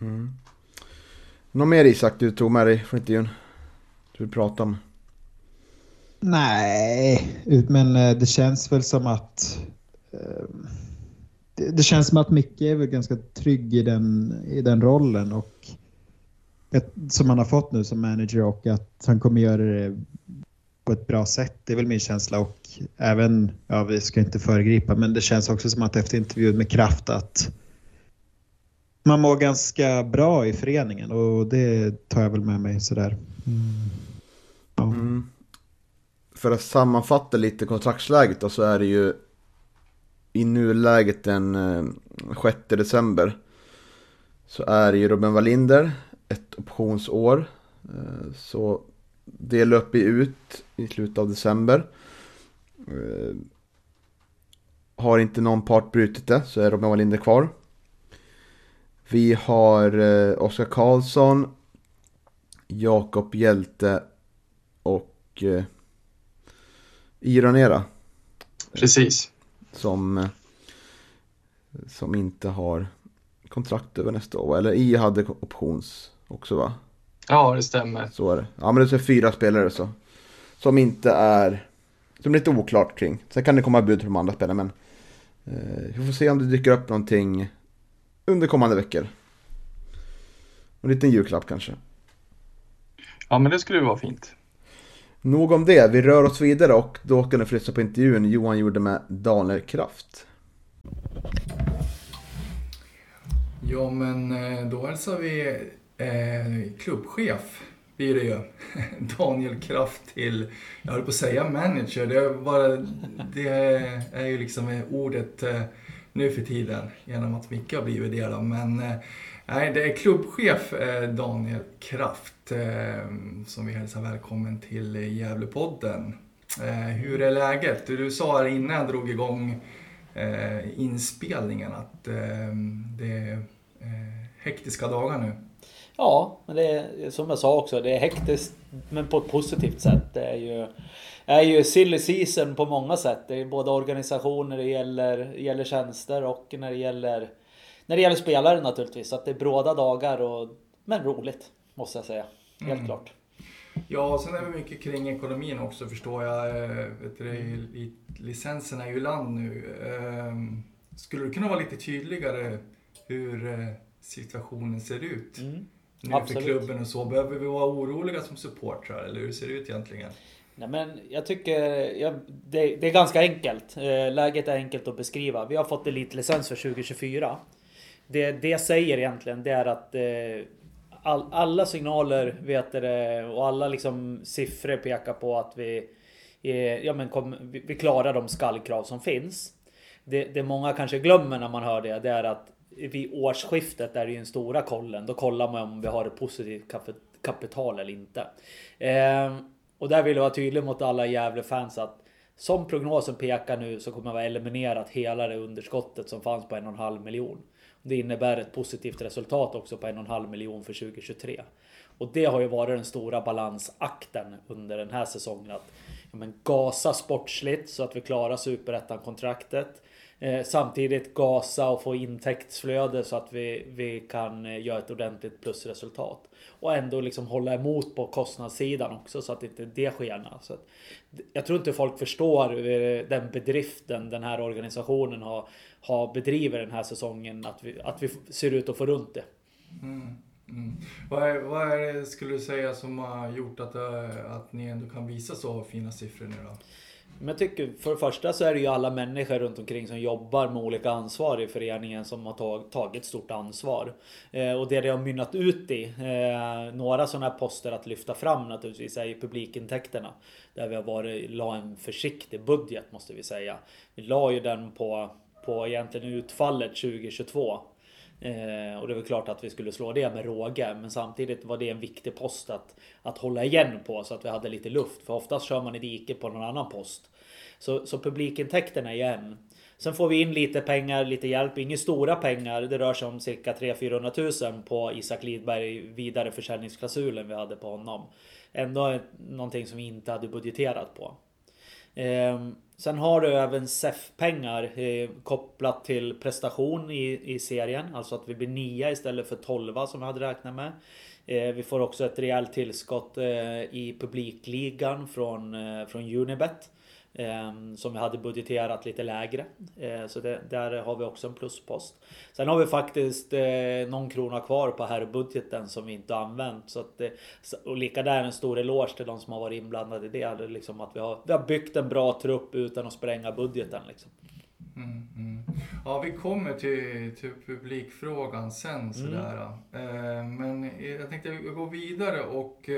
[SPEAKER 1] Mm. Något mer Isak du tog med dig från intervjun? Du vill prata om?
[SPEAKER 2] Nej, men eh, det känns väl som att eh, det känns som att Micke är väl ganska trygg i den, i den rollen och som han har fått nu som manager och att han kommer göra det på ett bra sätt. Det är väl min känsla och även, ja vi ska inte föregripa, men det känns också som att efter intervjun med Kraft att man mår ganska bra i föreningen och det tar jag väl med mig sådär. Mm.
[SPEAKER 1] Ja. Mm för att sammanfatta lite kontraktsläget då, så är det ju i nuläget den 6 eh, december så är det ju Robin Wallinder ett optionsår. Eh, så det löper ut i slutet av december. Eh, har inte någon part brutit det så är Robin Wallinder kvar. Vi har Oskar Karlsson, Jakob Hjälte och Iranera.
[SPEAKER 4] Precis.
[SPEAKER 1] Som, som inte har kontrakt över nästa år. Eller I hade options också va?
[SPEAKER 4] Ja, det stämmer.
[SPEAKER 1] Så är det. Ja, men det är fyra spelare så. Som inte är... Som är lite oklart kring. Sen kan det komma bud på de andra spelarna men... Eh, vi får se om det dyker upp någonting under kommande veckor. En liten julklapp kanske.
[SPEAKER 4] Ja, men det skulle vara fint.
[SPEAKER 1] Nog om det, vi rör oss vidare och då kan ni få lyssna på intervjun Johan gjorde med Daniel Kraft.
[SPEAKER 3] Ja men eh, då hälsar vi eh, klubbchef blir det ju. Daniel Kraft till, jag höll på att säga manager, det är, bara, det är ju liksom ordet eh, nu för tiden genom att Micke har blivit det då. Men eh, Nej, det är klubbchef eh, Daniel Kraft eh, som vi hälsar välkommen till Gävlepodden. Eh, hur är läget? Du sa här innan jag drog igång eh, inspelningen att eh, det är eh, hektiska dagar nu.
[SPEAKER 7] Ja, men det är som jag sa också, det är hektiskt men på ett positivt sätt. Det är ju, är ju silly season på många sätt. Det är både organisationer, det gäller, gäller tjänster och när det gäller när det gäller spelare naturligtvis. Så att det är bråda dagar och, men roligt måste jag säga. Helt mm. klart.
[SPEAKER 3] Ja, sen är det mycket kring ekonomin också förstår jag. Eh, vet du, licenserna är ju land nu. Ehm, skulle du kunna vara lite tydligare hur eh, situationen ser ut? Mm. Nu Absolut. för klubben och så. Behöver vi vara oroliga som supportrar eller hur ser det ut egentligen?
[SPEAKER 7] Nej, men jag tycker ja, det, det, är ganska enkelt. Eh, läget är enkelt att beskriva. Vi har fått elitlicens för 2024 det det säger egentligen det är att eh, all, alla signaler vet det, och alla liksom siffror pekar på att vi, eh, ja, men kom, vi, vi klarar de skallkrav som finns. Det, det många kanske glömmer när man hör det, det är att vid årsskiftet är det ju den stora kollen. Då kollar man om vi har ett positivt kapital eller inte. Eh, och där vill jag vara tydlig mot alla Gävle-fans att som prognosen pekar nu så kommer vi ha eliminerat hela det underskottet som fanns på en och en halv miljon. Det innebär ett positivt resultat också på en och en halv miljon för 2023. Och det har ju varit den stora balansakten under den här säsongen. Att ja, men gasa sportsligt så att vi klarar superettan-kontraktet. Eh, samtidigt gasa och få intäktsflöde så att vi, vi kan eh, göra ett ordentligt plusresultat. Och ändå liksom hålla emot på kostnadssidan också så att inte det skenar. Så att, jag tror inte folk förstår den bedriften den här organisationen har, har bedrivit den här säsongen. Att vi, att vi ser ut att få runt det.
[SPEAKER 3] Mm. Mm. Vad, är, vad är det, skulle du säga, som har gjort att, eh, att ni ändå kan visa så fina siffror nu då?
[SPEAKER 7] Men jag tycker för det första så är det ju alla människor runt omkring som jobbar med olika ansvar i föreningen som har tagit stort ansvar. Eh, och det det har mynnat ut i, eh, några sådana här poster att lyfta fram naturligtvis är ju publikintäkterna. Där vi har varit, la en försiktig budget måste vi säga. Vi la ju den på, på egentligen utfallet 2022. Eh, och det var klart att vi skulle slå det med råge. Men samtidigt var det en viktig post att, att hålla igen på så att vi hade lite luft. För oftast kör man i diket på någon annan post. Så, så publikintäkterna igen. Sen får vi in lite pengar, lite hjälp. Inga stora pengar. Det rör sig om cirka 300-400 000 på Isak Lidberg vidare försäljningsklausulen vi hade på honom. Ändå någonting som vi inte hade budgeterat på. Ehm, sen har du även SEF-pengar eh, kopplat till prestation i, i serien. Alltså att vi blir nia istället för 12 som vi hade räknat med. Eh, vi får också ett rejält tillskott eh, i publikligan från, eh, från Unibet. Ehm, som vi hade budgeterat lite lägre. Eh, så det, där har vi också en pluspost. Sen har vi faktiskt eh, någon krona kvar på herrbudgeten som vi inte använt. Så att, och lika där en stor eloge till de som har varit inblandade i det. Liksom att vi, har, vi har byggt en bra trupp utan att spränga budgeten. Liksom.
[SPEAKER 3] Mm, mm. Ja, vi kommer till, till publikfrågan sen sådär. Mm. men jag tänkte gå vidare och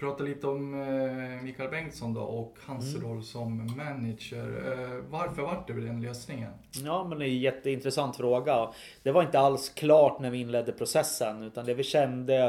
[SPEAKER 3] prata lite om eh, Mikael Bengtsson då och hans mm. roll som manager. Eh, varför vart det den lösningen?
[SPEAKER 7] Ja, men det är en jätteintressant fråga. Det var inte alls klart när vi inledde processen utan det vi kände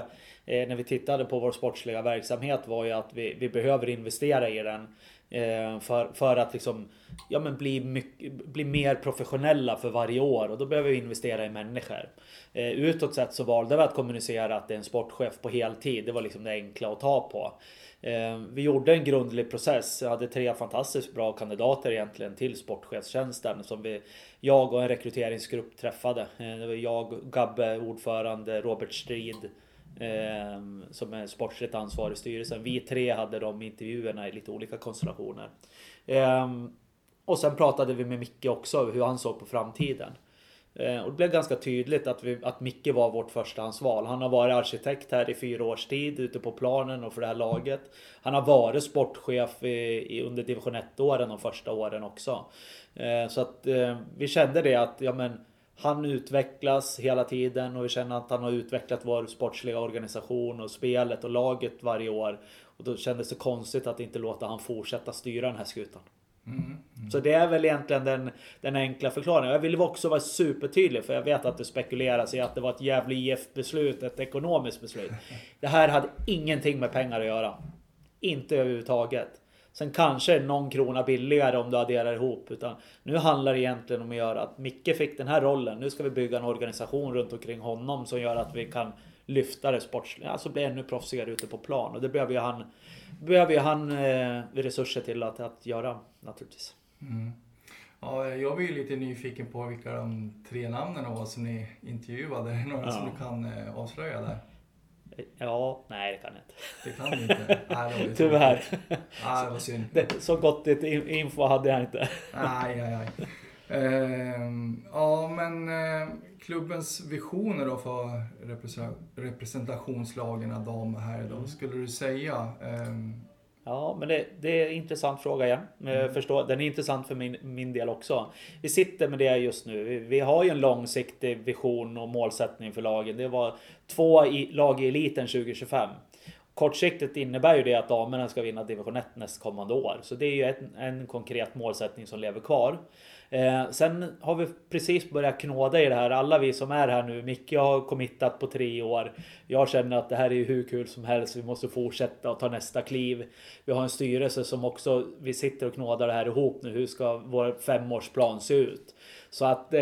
[SPEAKER 7] eh, när vi tittade på vår sportsliga verksamhet var ju att vi, vi behöver investera i den. Eh, för, för att liksom, ja, men bli, mycket, bli mer professionella för varje år och då behöver vi investera i människor. Eh, utåt sett så valde vi att kommunicera att det är en sportchef på heltid. Det var liksom det enkla att ta på. Eh, vi gjorde en grundlig process. Jag hade tre fantastiskt bra kandidater egentligen till sportchefstjänsten som vi, jag och en rekryteringsgrupp träffade. Eh, det var jag, Gabbe, ordförande, Robert Strid Ehm, som är sportsligt ansvarig i styrelsen. Vi tre hade de intervjuerna i lite olika konstellationer. Eh, och sen pratade vi med Micke också hur han såg på framtiden. Eh, och det blev ganska tydligt att, vi, att Micke var vårt förstahandsval. Han har varit arkitekt här i fyra års tid ute på planen och för det här laget. Han har varit sportchef i, i under division 1-åren de första åren också. Eh, så att eh, vi kände det att ja men han utvecklas hela tiden och vi känner att han har utvecklat vår sportsliga organisation och spelet och laget varje år. Och då kändes det konstigt att inte låta han fortsätta styra den här skutan. Mm, mm. Så det är väl egentligen den, den enkla förklaringen. Jag vill också vara supertydlig för jag vet att det spekuleras i att det var ett jävla IF beslut, ett ekonomiskt beslut. Det här hade ingenting med pengar att göra. Inte överhuvudtaget. Sen kanske någon krona billigare om du adderar ihop. Utan nu handlar det egentligen om att göra att Micke fick den här rollen. Nu ska vi bygga en organisation runt omkring honom som gör att vi kan lyfta det sportsliga. Alltså bli ännu proffsigare ute på plan. Och det behöver ju han, behöver ju han eh, resurser till att, att göra naturligtvis. Mm.
[SPEAKER 3] Ja, jag blir lite nyfiken på vilka de tre namnen var som ni intervjuade. Är det några ja. som du kan eh, avslöja där?
[SPEAKER 7] Ja, nej det kan jag inte.
[SPEAKER 3] Det kan du inte? Nej,
[SPEAKER 7] det Tyvärr.
[SPEAKER 3] Nej, det var synd.
[SPEAKER 7] Det, så gott info hade jag inte.
[SPEAKER 3] Nej, nej, nej. Uh, ja, men uh, klubbens visioner då för representationslagen damer här då, mm. skulle du säga? Uh,
[SPEAKER 7] Ja, men det, det, är en intressant fråga igen. Mm. Den är intressant för min, min del också. Vi sitter med det just nu. Vi, vi, har ju en långsiktig vision och målsättning för lagen. Det var två i, lag i eliten 2025. Kortsiktigt innebär ju det att damerna ska vinna division 1 nästkommande år. Så det är ju en, en konkret målsättning som lever kvar. Eh, sen har vi precis börjat knåda i det här. Alla vi som är här nu. Micke har committat på tre år. Jag känner att det här är ju hur kul som helst. Vi måste fortsätta och ta nästa kliv. Vi har en styrelse som också, vi sitter och knådar det här ihop nu. Hur ska vår femårsplan se ut? Så att eh,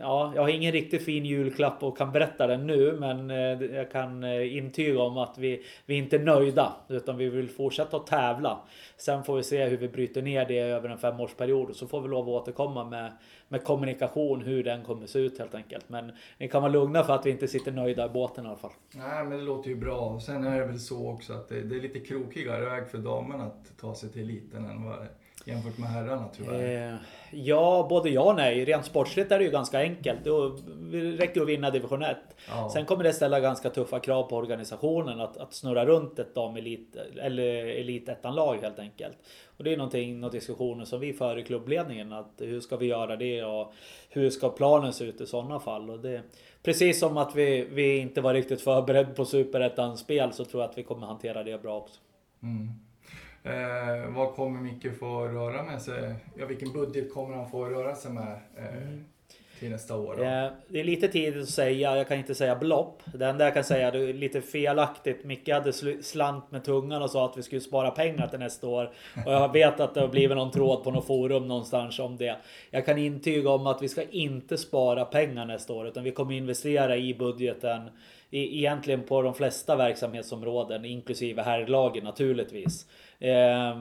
[SPEAKER 7] ja, jag har ingen riktigt fin julklapp och kan berätta den nu, men eh, jag kan eh, intyga om att vi, vi är inte nöjda utan vi vill fortsätta att tävla. Sen får vi se hur vi bryter ner det över en femårsperiod och så får vi lov att återkomma med, med kommunikation hur den kommer se ut helt enkelt. Men ni kan vara lugna för att vi inte sitter nöjda i båten i alla fall.
[SPEAKER 3] Nej men det låter ju bra. Sen är det väl så också att det, det är lite krokigare väg för damerna att ta sig till eliten än vad jämfört med herrarna tyvärr?
[SPEAKER 7] Eh, ja, både ja och nej. Rent sportsligt är det ju ganska enkelt. Det räcker att vinna division 1. Ja. Sen kommer det ställa ganska tuffa krav på organisationen att, att snurra runt ett damelit eller elitettan-lag helt enkelt. Och det är någonting, några diskussioner som vi för i klubbledningen. Att hur ska vi göra det och hur ska planen se ut i sådana fall? Och det, precis som att vi, vi inte var riktigt förberedda på superettan-spel så tror jag att vi kommer hantera det bra också. Mm.
[SPEAKER 3] Eh, vad kommer Micke få röra med sig? Ja, vilken budget kommer han få röra sig med eh, mm. till nästa år? Då?
[SPEAKER 7] Eh, det är lite tidigt att säga. Jag kan inte säga belopp. Det enda jag kan säga det är lite felaktigt. Micke hade slant med tungan och sa att vi skulle spara pengar till nästa år. Och jag vet att det har blivit någon tråd på något forum någonstans om det. Jag kan intyga om att vi ska inte spara pengar nästa år utan vi kommer investera i budgeten E-, egentligen på de flesta verksamhetsområden inklusive herrlagen naturligtvis. Eh,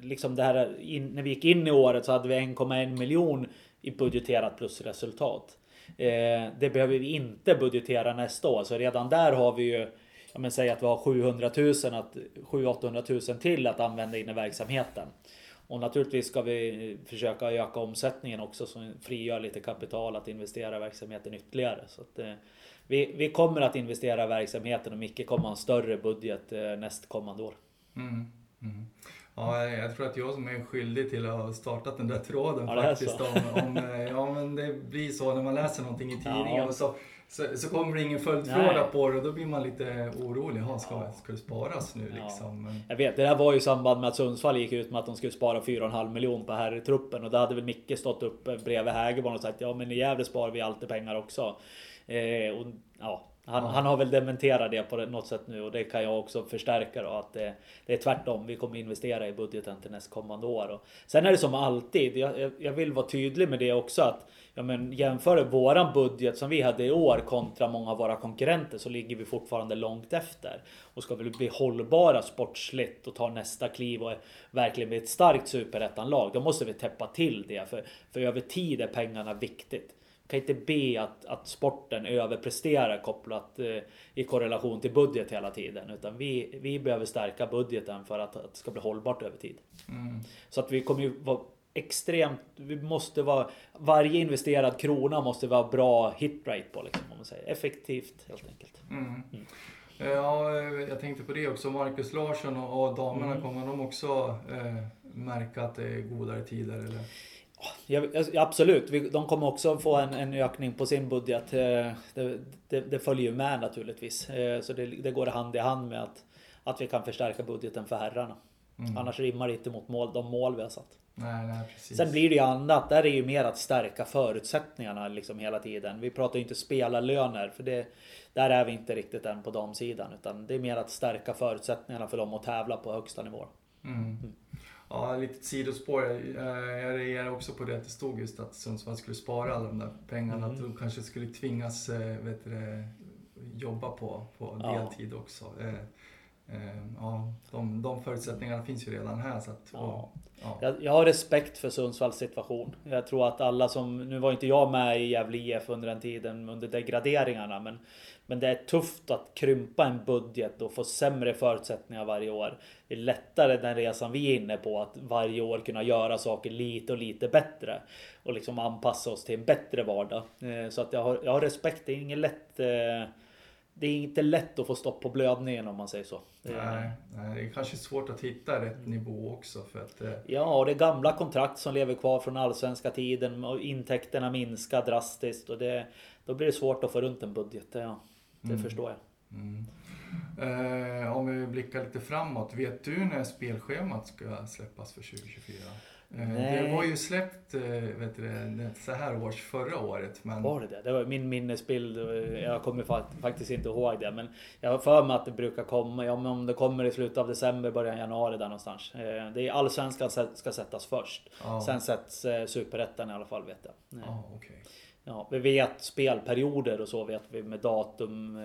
[SPEAKER 7] liksom det här, in, när vi gick in i året så hade vi 1,1 miljon i budgeterat plusresultat. Eh, det behöver vi inte budgetera nästa år, så redan där har vi ju Ja men säg att vi har 700 000, att 700 000 till att använda in i verksamheten. Och naturligtvis ska vi eh, försöka öka omsättningen också så frigör lite kapital att investera i verksamheten ytterligare. Så att, eh, vi, vi kommer att investera i verksamheten och Micke kommer ha en större budget eh, nästkommande år. Mm.
[SPEAKER 3] Mm. Ja, jag tror att jag som är skyldig till att ha startat den där tråden ja, faktiskt. Om, om, eh, ja, men det blir så när man läser någonting i tidningen ja. och så, så, så, kommer det ingen följdfråga på det och då blir man lite orolig. Ja, ska, ska det sparas nu liksom? Men...
[SPEAKER 7] Jag vet, det där var ju i samband med att Sundsvall gick ut med att de skulle spara 4,5 miljoner på herrtruppen och då hade väl Micke stått upp bredvid Hägerborn och sagt ja men i Gävle sparar vi alltid pengar också. Eh, och, ja, han, han, har väl dementerat det på något sätt nu och det kan jag också förstärka då att det, det är tvärtom. Vi kommer investera i budgeten till nästkommande år. Och sen är det som alltid. Jag, jag vill vara tydlig med det också att ja, men jämför våran budget som vi hade i år kontra många av våra konkurrenter så ligger vi fortfarande långt efter. Och ska vi bli hållbara sportsligt och ta nästa kliv och verkligen bli ett starkt superettanlag. Då måste vi täppa till det för, för över tid är pengarna viktigt kan inte be att, att sporten överpresterar kopplat eh, i korrelation till budget hela tiden. Utan vi, vi behöver stärka budgeten för att, att det ska bli hållbart över tid. Mm. Så att vi kommer ju vara extremt, vi måste vara, varje investerad krona måste vara bra hitrate på liksom, om man säger. Effektivt helt enkelt. Mm. Mm.
[SPEAKER 3] Ja, jag tänkte på det också. Marcus Larsson och, och damerna, mm. kommer de också eh, märka att det är godare tider? Eller?
[SPEAKER 7] Ja, absolut, de kommer också få en, en ökning på sin budget. Eh, det, det, det följer ju med naturligtvis. Eh, så det, det, går hand i hand med att, att vi kan förstärka budgeten för herrarna. Mm. Annars rimmar det inte mot mål, de mål vi har satt.
[SPEAKER 3] Nej, nej.
[SPEAKER 7] Sen blir det ju annat. Där är ju mer att stärka förutsättningarna liksom hela tiden. Vi pratar ju inte spelarlöner för det, där är vi inte riktigt än på damsidan. Utan det är mer att stärka förutsättningarna för dem att tävla på högsta nivå. Mm.
[SPEAKER 3] Mm. Ja, lite sidospår. Jag reagerar också på det att det stod just att Sundsvall skulle spara alla de där pengarna. Mm. Att de kanske skulle tvingas eh, vet du, jobba på, på deltid också. Eh, eh, ja, de, de förutsättningarna finns ju redan här. Så att,
[SPEAKER 7] ja. ja. Jag, jag, har respekt för Sundsvalls situation. Jag tror att alla som, nu var inte jag med i Gävle IF under den tiden under degraderingarna men men det är tufft att krympa en budget och få sämre förutsättningar varje år. Det är lättare den resan vi är inne på att varje år kunna göra saker lite och lite bättre. Och liksom anpassa oss till en bättre vardag. Eh, så att jag har, jag har respekt. Det är inget lätt eh, det är inte lätt att få stopp på blödningen om man säger så.
[SPEAKER 3] Nej, nej, det är kanske svårt att hitta rätt nivå också. För att, eh...
[SPEAKER 7] Ja, och det är gamla kontrakt som lever kvar från allsvenska tiden och intäkterna minskar drastiskt. Och det, då blir det svårt att få runt en budget. Ja. Det mm. förstår jag. Mm.
[SPEAKER 3] Eh, om vi blickar lite framåt, vet du när spelschemat ska släppas för 2024? Eh, det var ju släppt eh, vet du, så här års förra året. Men...
[SPEAKER 7] Var det det? Det var min minnesbild. Jag kommer faktiskt inte ihåg det. Men jag har för mig att det brukar komma. Ja, om det kommer i slutet av december, början januari där någonstans. Eh, det är allsvenskan ska sättas först. Ah. Sen sätts superettan i alla fall vet jag.
[SPEAKER 3] Ah, okay.
[SPEAKER 7] Ja, vi vet spelperioder och så vet vi med datum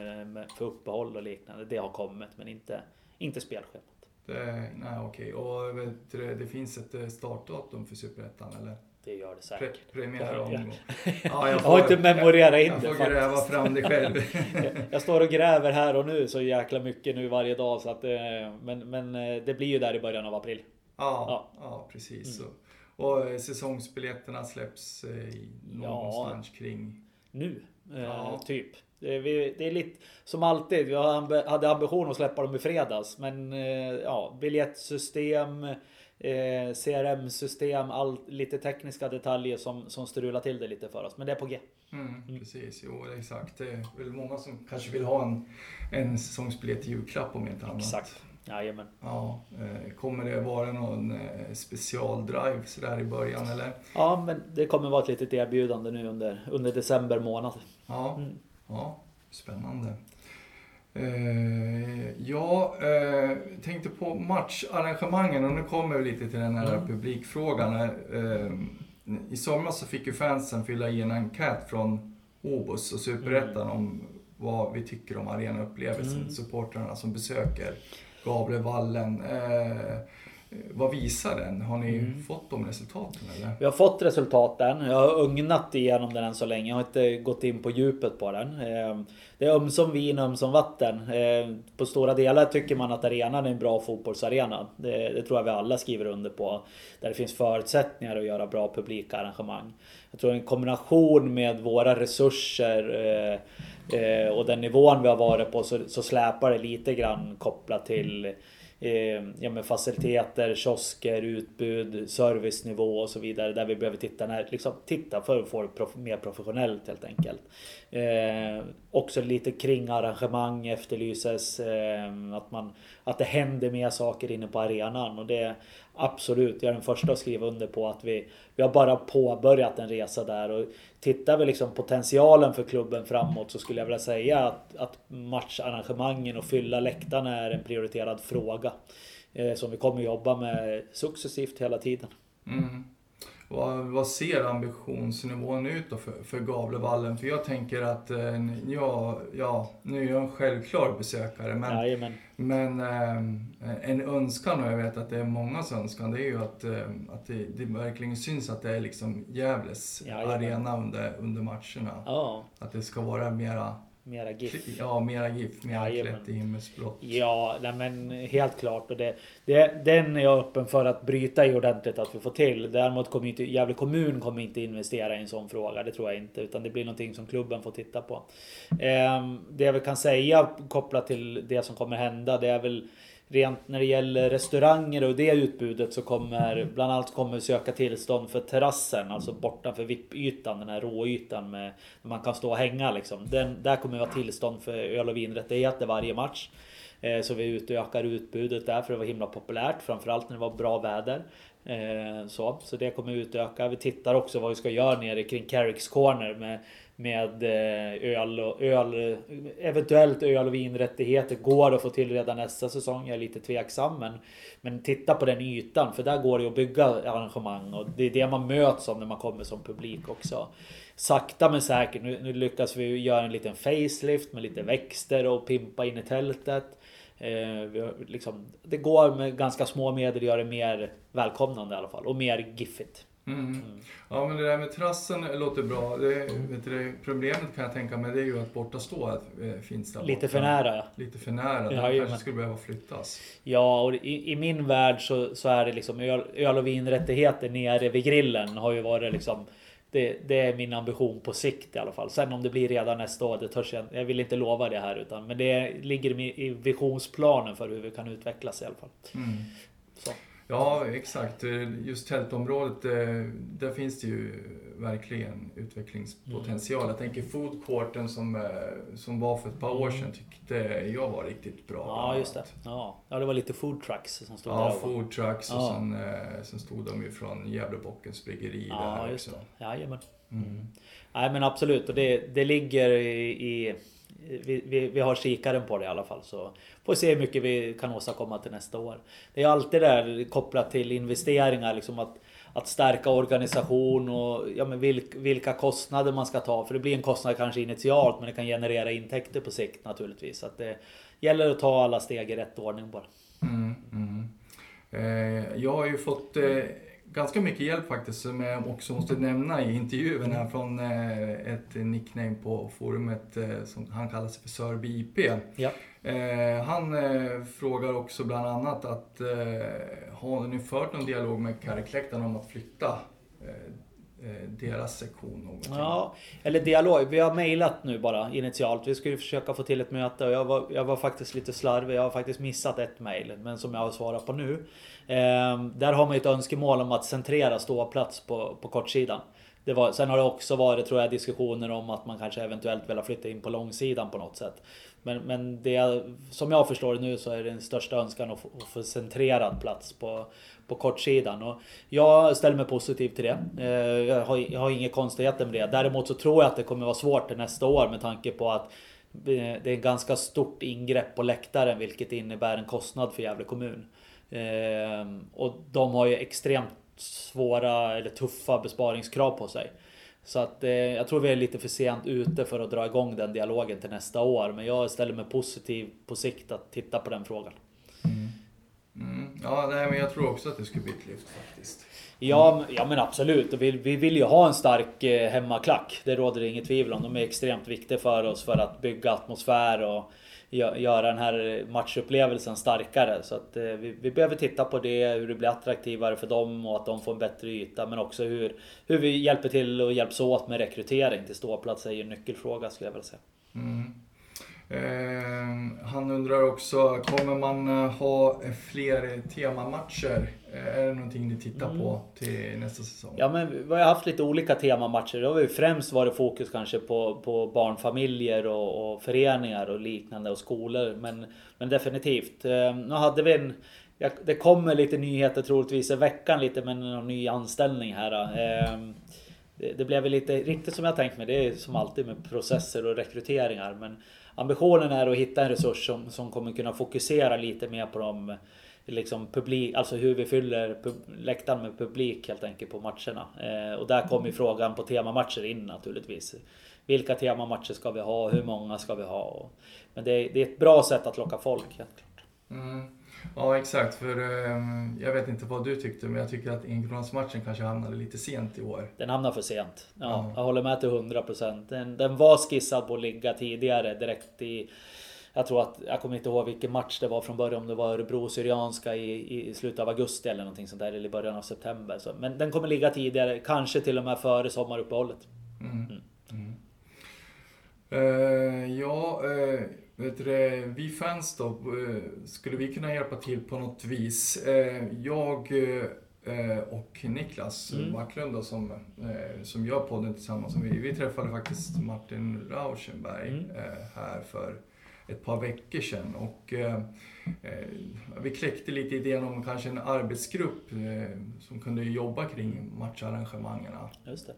[SPEAKER 7] för uppehåll och liknande. Det har kommit men inte, inte spelschemat.
[SPEAKER 3] Det, nej okej, och vet du, det finns ett startdatum för Superettan eller?
[SPEAKER 7] Det gör det säkert.
[SPEAKER 3] Pre premiär
[SPEAKER 7] ja.
[SPEAKER 3] ja,
[SPEAKER 7] jag, jag har inte memorerat in
[SPEAKER 3] jag,
[SPEAKER 7] det.
[SPEAKER 3] Jag får gräva fram det själv.
[SPEAKER 7] jag, jag står och gräver här och nu så jäkla mycket nu varje dag. Så att, men, men det blir ju där i början av april.
[SPEAKER 3] Ja, ja. ja precis. Mm. Och, och säsongsbiljetterna släpps i någonstans ja, kring...
[SPEAKER 7] Nu, ja. typ. Det är, det är lite som alltid. Vi hade ambition att släppa dem i fredags. Men ja, biljettsystem eh, CRM-system, all, lite tekniska detaljer som, som strular till det lite för oss. Men det är på G.
[SPEAKER 3] Mm, mm. Precis, jo exakt. Det är väl många som kanske vill ha en, en säsongsbiljett i julklapp om inte annat.
[SPEAKER 7] Exakt. Jajamän.
[SPEAKER 3] Ja, eh, kommer det vara någon eh, specialdrive sådär i början eller?
[SPEAKER 7] Ja, men det kommer vara ett litet erbjudande nu under, under december månad.
[SPEAKER 3] Ja, mm. ja spännande. Eh, jag eh, tänkte på matcharrangemangen och nu kommer vi lite till den här mm. publikfrågan. Eh, I somras så fick ju fansen fylla i en enkät från Obos och Superettan mm. om vad vi tycker om arenaupplevelsen. Mm. Supportrarna som besöker Gavlevallen. Eh, vad visar den? Har ni mm. fått de resultaten eller?
[SPEAKER 7] Vi har fått resultaten. Jag har ugnat igenom den än så länge. Jag har inte gått in på djupet på den. Ehm, det är ömsom vin, ömsom vatten. Ehm, på stora delar tycker man att arenan är en bra fotbollsarena. Det, det tror jag vi alla skriver under på. Där det finns förutsättningar att göra bra publikarrangemang. Jag tror en kombination med våra resurser eh, och den nivån vi har varit på så, så släpar det lite grann kopplat till eh, ja, men faciliteter, kiosker, utbud, servicenivå och så vidare. Där vi behöver titta, när, liksom, titta för att få det prof mer professionellt helt enkelt. Eh, också lite kring arrangemang efterlyses. Eh, att, man, att det händer mer saker inne på arenan. Och det absolut, jag är den första att skriva under på att vi, vi har bara påbörjat en resa där. Och tittar vi liksom potentialen för klubben framåt så skulle jag vilja säga att, att matcharrangemangen och fylla läktarna är en prioriterad fråga. Eh, som vi kommer jobba med successivt hela tiden.
[SPEAKER 3] Mm. Vad, vad ser ambitionsnivån ut då för, för Gavlevallen? För jag tänker att, eh, ja, ja, nu är jag en självklar besökare, men, Jajamän. men eh, en önskan, och jag vet att det är mångas önskan, det är ju att, eh, att det, det verkligen syns att det är liksom Gävles Jajamän. arena under, under matcherna.
[SPEAKER 7] Ja.
[SPEAKER 3] Att det ska vara mera
[SPEAKER 7] Mera GIF.
[SPEAKER 3] Ja, mera GIF. Mera klätt i himmelsblått.
[SPEAKER 7] Ja, nej, men helt klart. Och det, det, den är jag öppen för att bryta i ordentligt att vi får till. Däremot kommer inte Gävle kommun kommer inte investera i en sån fråga. Det tror jag inte. Utan det blir någonting som klubben får titta på. Eh, det jag väl kan säga kopplat till det som kommer hända. Det är väl rent när det gäller restauranger och det utbudet så kommer bland annat kommer söka tillstånd för terrassen, alltså bortanför VIP-ytan, den här råytan med där man kan stå och hänga liksom. Den, där kommer det vara tillstånd för öl och vinrättigheter varje match. Eh, så vi utökar utbudet där för det var himla populärt, framförallt när det var bra väder. Eh, så, så det kommer vi utöka. Vi tittar också vad vi ska göra nere kring Carricks Corner med med eh, öl och öl, eventuellt öl och vinrättigheter går att få till redan nästa säsong. Jag är lite tveksam men, men titta på den ytan för där går det att bygga arrangemang och det är det man möts av när man kommer som publik också. Sakta men säkert, nu, nu lyckas vi göra en liten facelift med lite växter och pimpa in i tältet. Eh, liksom, det går med ganska små medel att göra det mer välkomnande i alla fall och mer giffigt.
[SPEAKER 3] Mm. Mm. Ja men det där med terrassen låter bra. Det, vet du, problemet kan jag tänka mig det är ju att bortastået eh, finns där
[SPEAKER 7] Lite borta. för nära.
[SPEAKER 3] Lite för nära. Ja, det kanske skulle behöva flyttas.
[SPEAKER 7] Ja och i, i, min värld så, så är det liksom öl, öl och vinrättigheter nere vid grillen har ju varit liksom det, det, är min ambition på sikt i alla fall. Sen om det blir redan nästa år, det törs jag Jag vill inte lova det här utan men det ligger i visionsplanen för hur vi kan utvecklas i alla fall.
[SPEAKER 3] Mm. Ja, exakt. Just tältområdet, eh, där finns det ju verkligen utvecklingspotential. Mm. Jag tänker foodcourten som, eh, som var för ett par år mm. sedan tyckte jag var riktigt bra.
[SPEAKER 7] Ja, just det. Ja, ja det var lite food trucks som stod
[SPEAKER 3] ja,
[SPEAKER 7] där.
[SPEAKER 3] Ja, food trucks och sen, eh, sen stod de ju från Gävlebockens bryggeri
[SPEAKER 7] ja, där just också. Det. Jajamän. Mm. Nej men absolut, och det, det ligger i, i vi, vi, vi, har kikaren på det i alla fall. Så får vi se hur mycket vi kan åstadkomma till nästa år. Det är alltid där kopplat till investeringar. Liksom att, att stärka organisation och ja, men vilka kostnader man ska ta. För det blir en kostnad kanske initialt men det kan generera intäkter på sikt naturligtvis. Så att det gäller att ta alla steg i rätt ordning bara.
[SPEAKER 3] Mm, mm. Eh, jag har ju fått eh, ganska mycket hjälp faktiskt som jag också måste nämna i intervjun här från eh, ett nickname på forumet eh, som han kallar sig för Sörby IP.
[SPEAKER 7] Ja.
[SPEAKER 3] Eh, han frågar också bland annat att har ni fört någon dialog med Kärrkläktarna om att flytta Eh, deras sektion någonting.
[SPEAKER 7] Ja, eller dialog. Vi har mejlat nu bara initialt. Vi skulle försöka få till ett möte och jag var, jag var faktiskt lite slarvig. Jag har faktiskt missat ett mejl, men som jag har svarat på nu. Eh, där har man ett önskemål om att centrera ståplats på, på kortsidan. Det var, sen har det också varit tror jag diskussioner om att man kanske eventuellt vill flytta in på långsidan på något sätt. Men, men det, som jag förstår det nu så är det den största önskan att få, att få centrerad plats på, på kortsidan. Och jag ställer mig positiv till det. Eh, jag har, jag har inga konstigheter med det. Däremot så tror jag att det kommer vara svårt till nästa år med tanke på att eh, det är ett ganska stort ingrepp på läktaren vilket innebär en kostnad för Gävle kommun. Eh, och de har ju extremt svåra eller tuffa besparingskrav på sig. Så att eh, jag tror vi är lite för sent ute för att dra igång den dialogen till nästa år. Men jag ställer mig positiv på sikt att titta på den frågan.
[SPEAKER 3] Mm. Mm. Ja, nej, men jag tror också att det skulle bli ett lyft faktiskt.
[SPEAKER 7] Ja, ja men absolut. Vi, vi vill ju ha en stark eh, hemmaklack. Det råder det inget tvivel om. De är extremt viktiga för oss för att bygga atmosfär och göra den här eh, matchupplevelsen starkare. Så att eh, vi, vi, behöver titta på det, hur det blir attraktivare för dem och att de får en bättre yta. Men också hur, hur vi hjälper till och hjälps åt med rekrytering till ståplats är ju en nyckelfråga skulle jag vilja säga.
[SPEAKER 3] Mm. Eh, han undrar också, kommer man eh, ha fler temamatcher? Eh, är det någonting ni tittar mm. på till nästa säsong?
[SPEAKER 7] Ja men vi har haft lite olika temamatcher. Det har ju främst varit fokus kanske på, på barnfamiljer och, och föreningar och liknande och skolor. Men, men definitivt. Eh, nu hade vi en det kommer lite nyheter troligtvis i veckan lite med någon ny anställning här. Eh, det, det blev lite riktigt som jag tänkt mig. Det är som alltid med processer och rekryteringar. Men ambitionen är att hitta en resurs som, som kommer kunna fokusera lite mer på de liksom publik, alltså hur vi fyller läktaren med publik helt enkelt på matcherna. Eh, och där kommer frågan på temamatcher in naturligtvis. Vilka temamatcher ska vi ha? Hur många ska vi ha? Men det är, det är ett bra sätt att locka folk helt klart.
[SPEAKER 3] Mm. Ja exakt, för um, jag vet inte vad du tyckte men jag tycker att Enkronansmatchen kanske hamnade lite sent i år.
[SPEAKER 7] Den hamnade för sent. Ja, ja. Jag håller med till 100%. Den, den var skissad på att ligga tidigare direkt i jag tror att, jag kommer inte ihåg vilken match det var från början, om det var Örebro Syrianska i, i slutet av augusti eller någonting sånt där, eller i början av september. Så, men den kommer ligga tidigare, kanske till och med före sommaruppehållet. Mm. Mm. Mm.
[SPEAKER 3] Uh, ja, uh, vet du, vi fans då, uh, skulle vi kunna hjälpa till på något vis? jag och Niklas mm. Backlund då, som, som gör podden tillsammans, vi, vi träffade faktiskt Martin Rauschenberg mm. här för ett par veckor sedan. Och, eh, eh, vi kläckte lite idén om kanske en arbetsgrupp eh, som kunde jobba kring matcharrangemangerna.
[SPEAKER 7] Just det.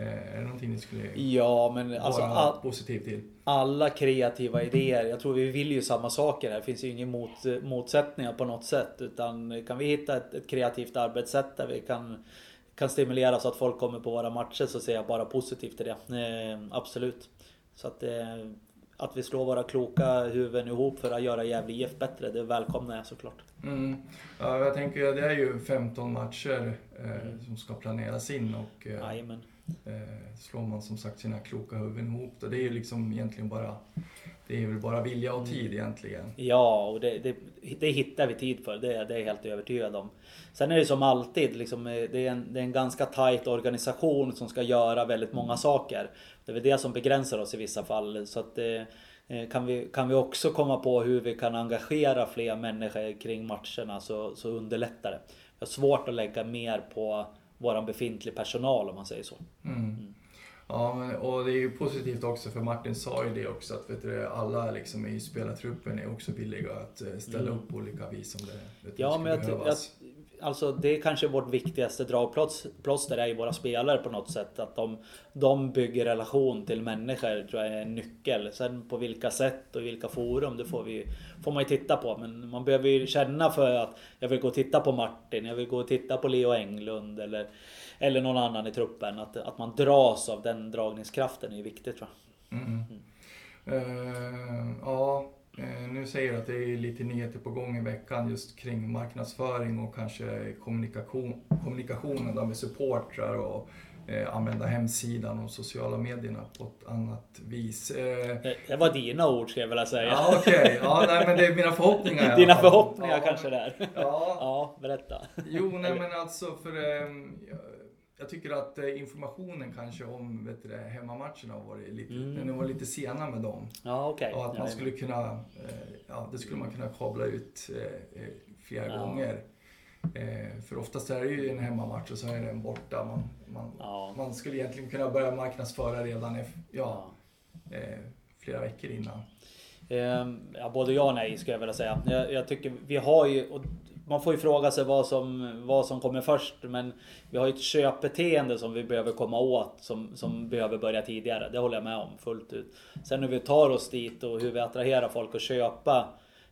[SPEAKER 3] Eh, är det någonting ni skulle
[SPEAKER 7] ja, men alltså, vara all,
[SPEAKER 3] positiv till?
[SPEAKER 7] Alla kreativa idéer. Jag tror vi vill ju samma saker här. Det finns ju inga mot, motsättningar på något sätt. Utan kan vi hitta ett, ett kreativt arbetssätt där vi kan kan stimulera så att folk kommer på våra matcher så ser jag bara positivt till det. Eh, absolut. Så att eh, att vi slår våra kloka huvuden ihop för att göra Gävle IF bättre. Det välkomnar jag såklart.
[SPEAKER 3] Mm. Ja, jag tänker det är ju 15 matcher eh, mm. som ska planeras in och eh, eh, slår man som sagt sina kloka huvuden ihop det är ju liksom egentligen bara det är väl bara vilja och tid egentligen.
[SPEAKER 7] Ja, och det, det, det hittar vi tid för. Det, det är jag helt övertygad om. Sen är det som alltid, liksom, det, är en, det är en ganska tight organisation som ska göra väldigt många saker. Det är väl det som begränsar oss i vissa fall. Så att det, eh, kan vi, kan vi också komma på hur vi kan engagera fler människor kring matcherna så, så underlättar det. Vi har svårt att lägga mer på våran befintlig personal om man säger så.
[SPEAKER 3] Mm. Mm. Ja, och det är ju positivt också för Martin sa ju det också att vet du, alla liksom i spelartruppen är också villiga att eh, ställa mm. upp på olika vis om det vet
[SPEAKER 7] Ja,
[SPEAKER 3] du,
[SPEAKER 7] men jag, jag, alltså det är kanske vårt viktigaste dragplåster är ju våra spelare på något sätt. Att de, de bygger relation till människor tror jag är en nyckel. Sen på vilka sätt och vilka forum det får, vi, får man ju titta på. Men man behöver ju känna för att jag vill gå och titta på Martin, jag vill gå och titta på Leo Englund eller, eller någon annan i truppen. Att, att man dras av den dragningskraften är ju viktigt tror jag. Mm.
[SPEAKER 3] Mm. Uh, ja, nu säger du att det är lite nyheter på gång i veckan just kring marknadsföring och kanske kommunikation, kommunikationen med supportrar och eh, använda hemsidan och sociala medierna på ett annat vis.
[SPEAKER 7] Eh, det var dina ord skulle jag vilja säga.
[SPEAKER 3] Ja, Okej, okay. ja, nej, men det är mina förhoppningar.
[SPEAKER 7] Dina förhoppningar ja, kanske där.
[SPEAKER 3] Ja.
[SPEAKER 7] ja, berätta.
[SPEAKER 3] Jo, nej men alltså för... Eh, jag tycker att eh, informationen kanske om vet du, hemmamatcherna har varit lite, mm. den var lite sena med dem.
[SPEAKER 7] Ja, okay.
[SPEAKER 3] Och att man skulle kunna, eh, ja det skulle man kunna kabla ut eh, flera ja. gånger. För oftast är det ju en hemmamatch och så är den borta. Man, man, ja. man skulle egentligen kunna börja marknadsföra redan ja, flera veckor innan.
[SPEAKER 7] Ehm, ja, både ja och nej skulle jag vilja säga. Jag, jag tycker vi har ju, man får ju fråga sig vad som, vad som kommer först. Men vi har ju ett köpbeteende som vi behöver komma åt som, som behöver börja tidigare. Det håller jag med om fullt ut. Sen hur vi tar oss dit och hur vi attraherar folk att köpa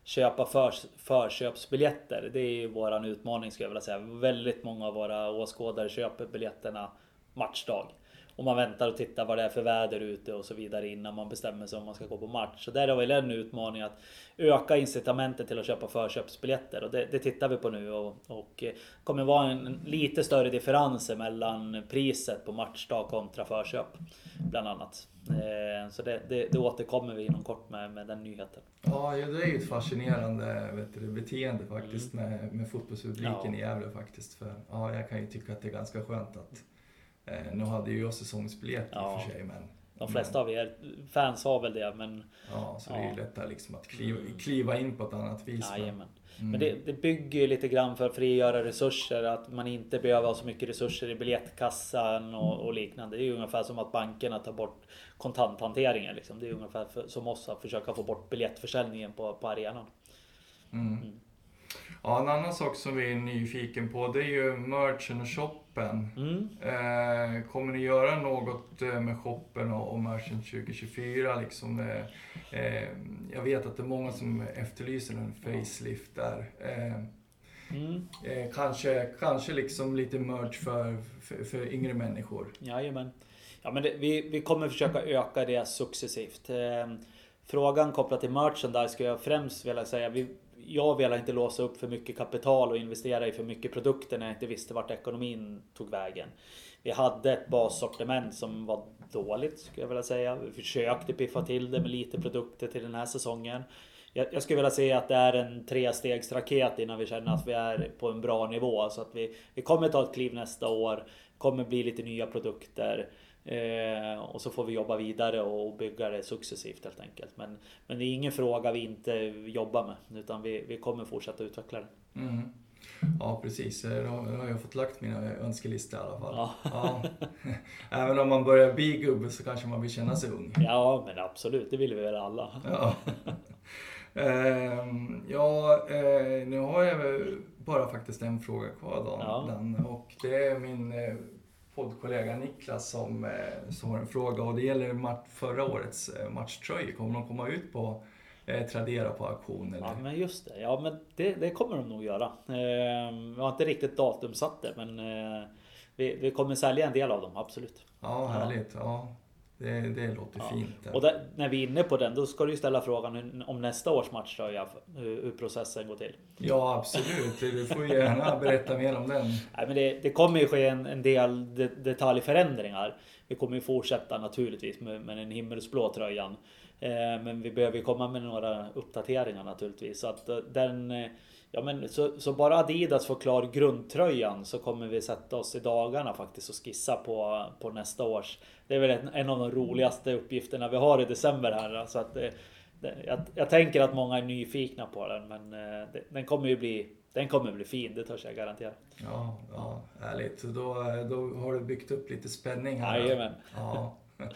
[SPEAKER 7] köpa för, förköpsbiljetter. Det är ju våran utmaning skulle jag vilja säga. Väldigt många av våra åskådare köper biljetterna matchdag. Och man väntar och tittar vad det är för väder ute och så vidare innan man bestämmer sig om man ska gå på match. Så där har vi en utmaning att öka incitamentet till att köpa förköpsbiljetter och det, det tittar vi på nu och, och eh, kommer vara en, en lite större differens mellan priset på matchdag kontra förköp. Bland annat. Eh, så det, det, det återkommer vi inom kort med, med den nyheten.
[SPEAKER 3] Ja, det är ju ett fascinerande du, beteende faktiskt mm. med, med fotbollspubliken ja. i Gävle faktiskt. För, ja, jag kan ju tycka att det är ganska skönt att nu hade ju jag säsongsbiljett ja. i och för sig men
[SPEAKER 7] de flesta av er fans har väl det men...
[SPEAKER 3] Ja, så det är ju lättare liksom att kliva, mm. kliva in på ett annat vis.
[SPEAKER 7] Jajamän. Mm. Men det, det bygger ju lite grann för att frigöra resurser. Att man inte behöver ha så mycket resurser i biljettkassan och, och liknande. Det är ju ungefär som att bankerna tar bort kontanthanteringen. Liksom. Det är ungefär för, som oss att försöka få bort biljettförsäljningen på, på arenan.
[SPEAKER 3] Mm. Mm. Ja, en annan sak som vi är nyfiken på det är ju merchen och shoppen. Mm. Eh, kommer ni göra något eh, med shoppen och, och merchen 2024? Liksom, eh, eh, jag vet att det är många som efterlyser en facelift där. Eh, mm. Eh, kanske, kanske liksom lite merch för, för, för yngre människor.
[SPEAKER 7] Jajamän. Ja, men det, vi, vi kommer försöka öka det successivt. Frågan kopplat till merchandise skulle jag främst vilja säga. Vi, jag ville inte låsa upp för mycket kapital och investera i för mycket produkter när jag inte visste vart ekonomin tog vägen. Vi hade ett bassortiment som var dåligt skulle jag vilja säga. Vi försökte piffa till det med lite produkter till den här säsongen. Jag, jag skulle vilja säga att det är en trestegsraket innan vi känner att vi är på en bra nivå. Så att vi, vi kommer ta ett kliv nästa år. Kommer bli lite nya produkter. Eh, och så får vi jobba vidare och bygga det successivt helt enkelt. Men, men det är ingen fråga vi inte jobbar med utan vi, vi kommer fortsätta utveckla det.
[SPEAKER 3] Mm. Ja precis, då har jag fått lagt mina önskelistor i alla fall. Ja. Ja. Även om man börjar bli gubbe så kanske man vill känna sig ung.
[SPEAKER 7] Ja men absolut, det vill vi väl alla.
[SPEAKER 3] Ja, ehm, ja eh, nu har jag bara faktiskt en fråga kvar då. Ja. Och det är min eh, poddkollega Niklas som, eh, som har en fråga och det gäller match, förra årets eh, matchtröjor. Kommer de komma ut på eh, Tradera på auktion? Eller?
[SPEAKER 7] Ja men just det, ja men det, det kommer de nog göra. Eh, vi har inte riktigt datumsatt det men eh, vi, vi kommer sälja en del av dem, absolut.
[SPEAKER 3] Ja, härligt. Ja. Det, det låter ja. fint.
[SPEAKER 7] Och där, när vi är inne på den, då ska du ju ställa frågan om nästa års matchtröja, hur, hur processen går till.
[SPEAKER 3] Ja, absolut. Du får gärna berätta mer om den.
[SPEAKER 7] Nej, men det, det kommer ju ske en, en del detaljförändringar. Vi kommer ju fortsätta naturligtvis med, med den himmelsblå tröjan. Eh, men vi behöver ju komma med några uppdateringar naturligtvis. Så att eh, den eh, Ja men så, så, bara Adidas får klar grundtröjan så kommer vi sätta oss i dagarna faktiskt och skissa på, på nästa års. Det är väl en, av de roligaste uppgifterna vi har i december här. Så att det, det, jag, jag, tänker att många är nyfikna på den men eh, den kommer ju bli den kommer bli fin, det törs jag garantera.
[SPEAKER 3] Ja, ja härligt. Då, då har du byggt upp lite spänning här.
[SPEAKER 7] Jajamän.
[SPEAKER 3] Ja.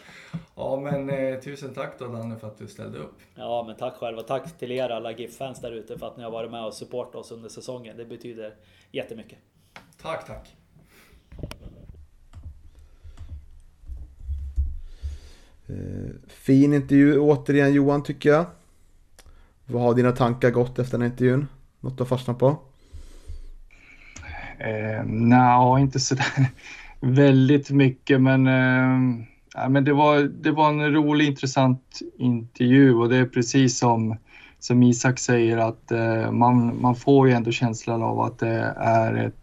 [SPEAKER 8] Ja, men eh, tusen tack då Danne för att du ställde upp.
[SPEAKER 7] Ja, men tack själv och tack till er alla GIF-fans där ute för att ni har varit med och supportat oss under säsongen. Det betyder jättemycket.
[SPEAKER 8] Tack, tack.
[SPEAKER 1] Eh, fin intervju återigen Johan tycker jag. Vad har dina tankar gått efter den här intervjun? Något du har fastnat på?
[SPEAKER 3] Eh, Nej, inte sådär väldigt mycket men, eh, ja, men det, var, det var en rolig intressant intervju och det är precis som, som Isak säger att eh, man, man får ju ändå känslan av att det är ett,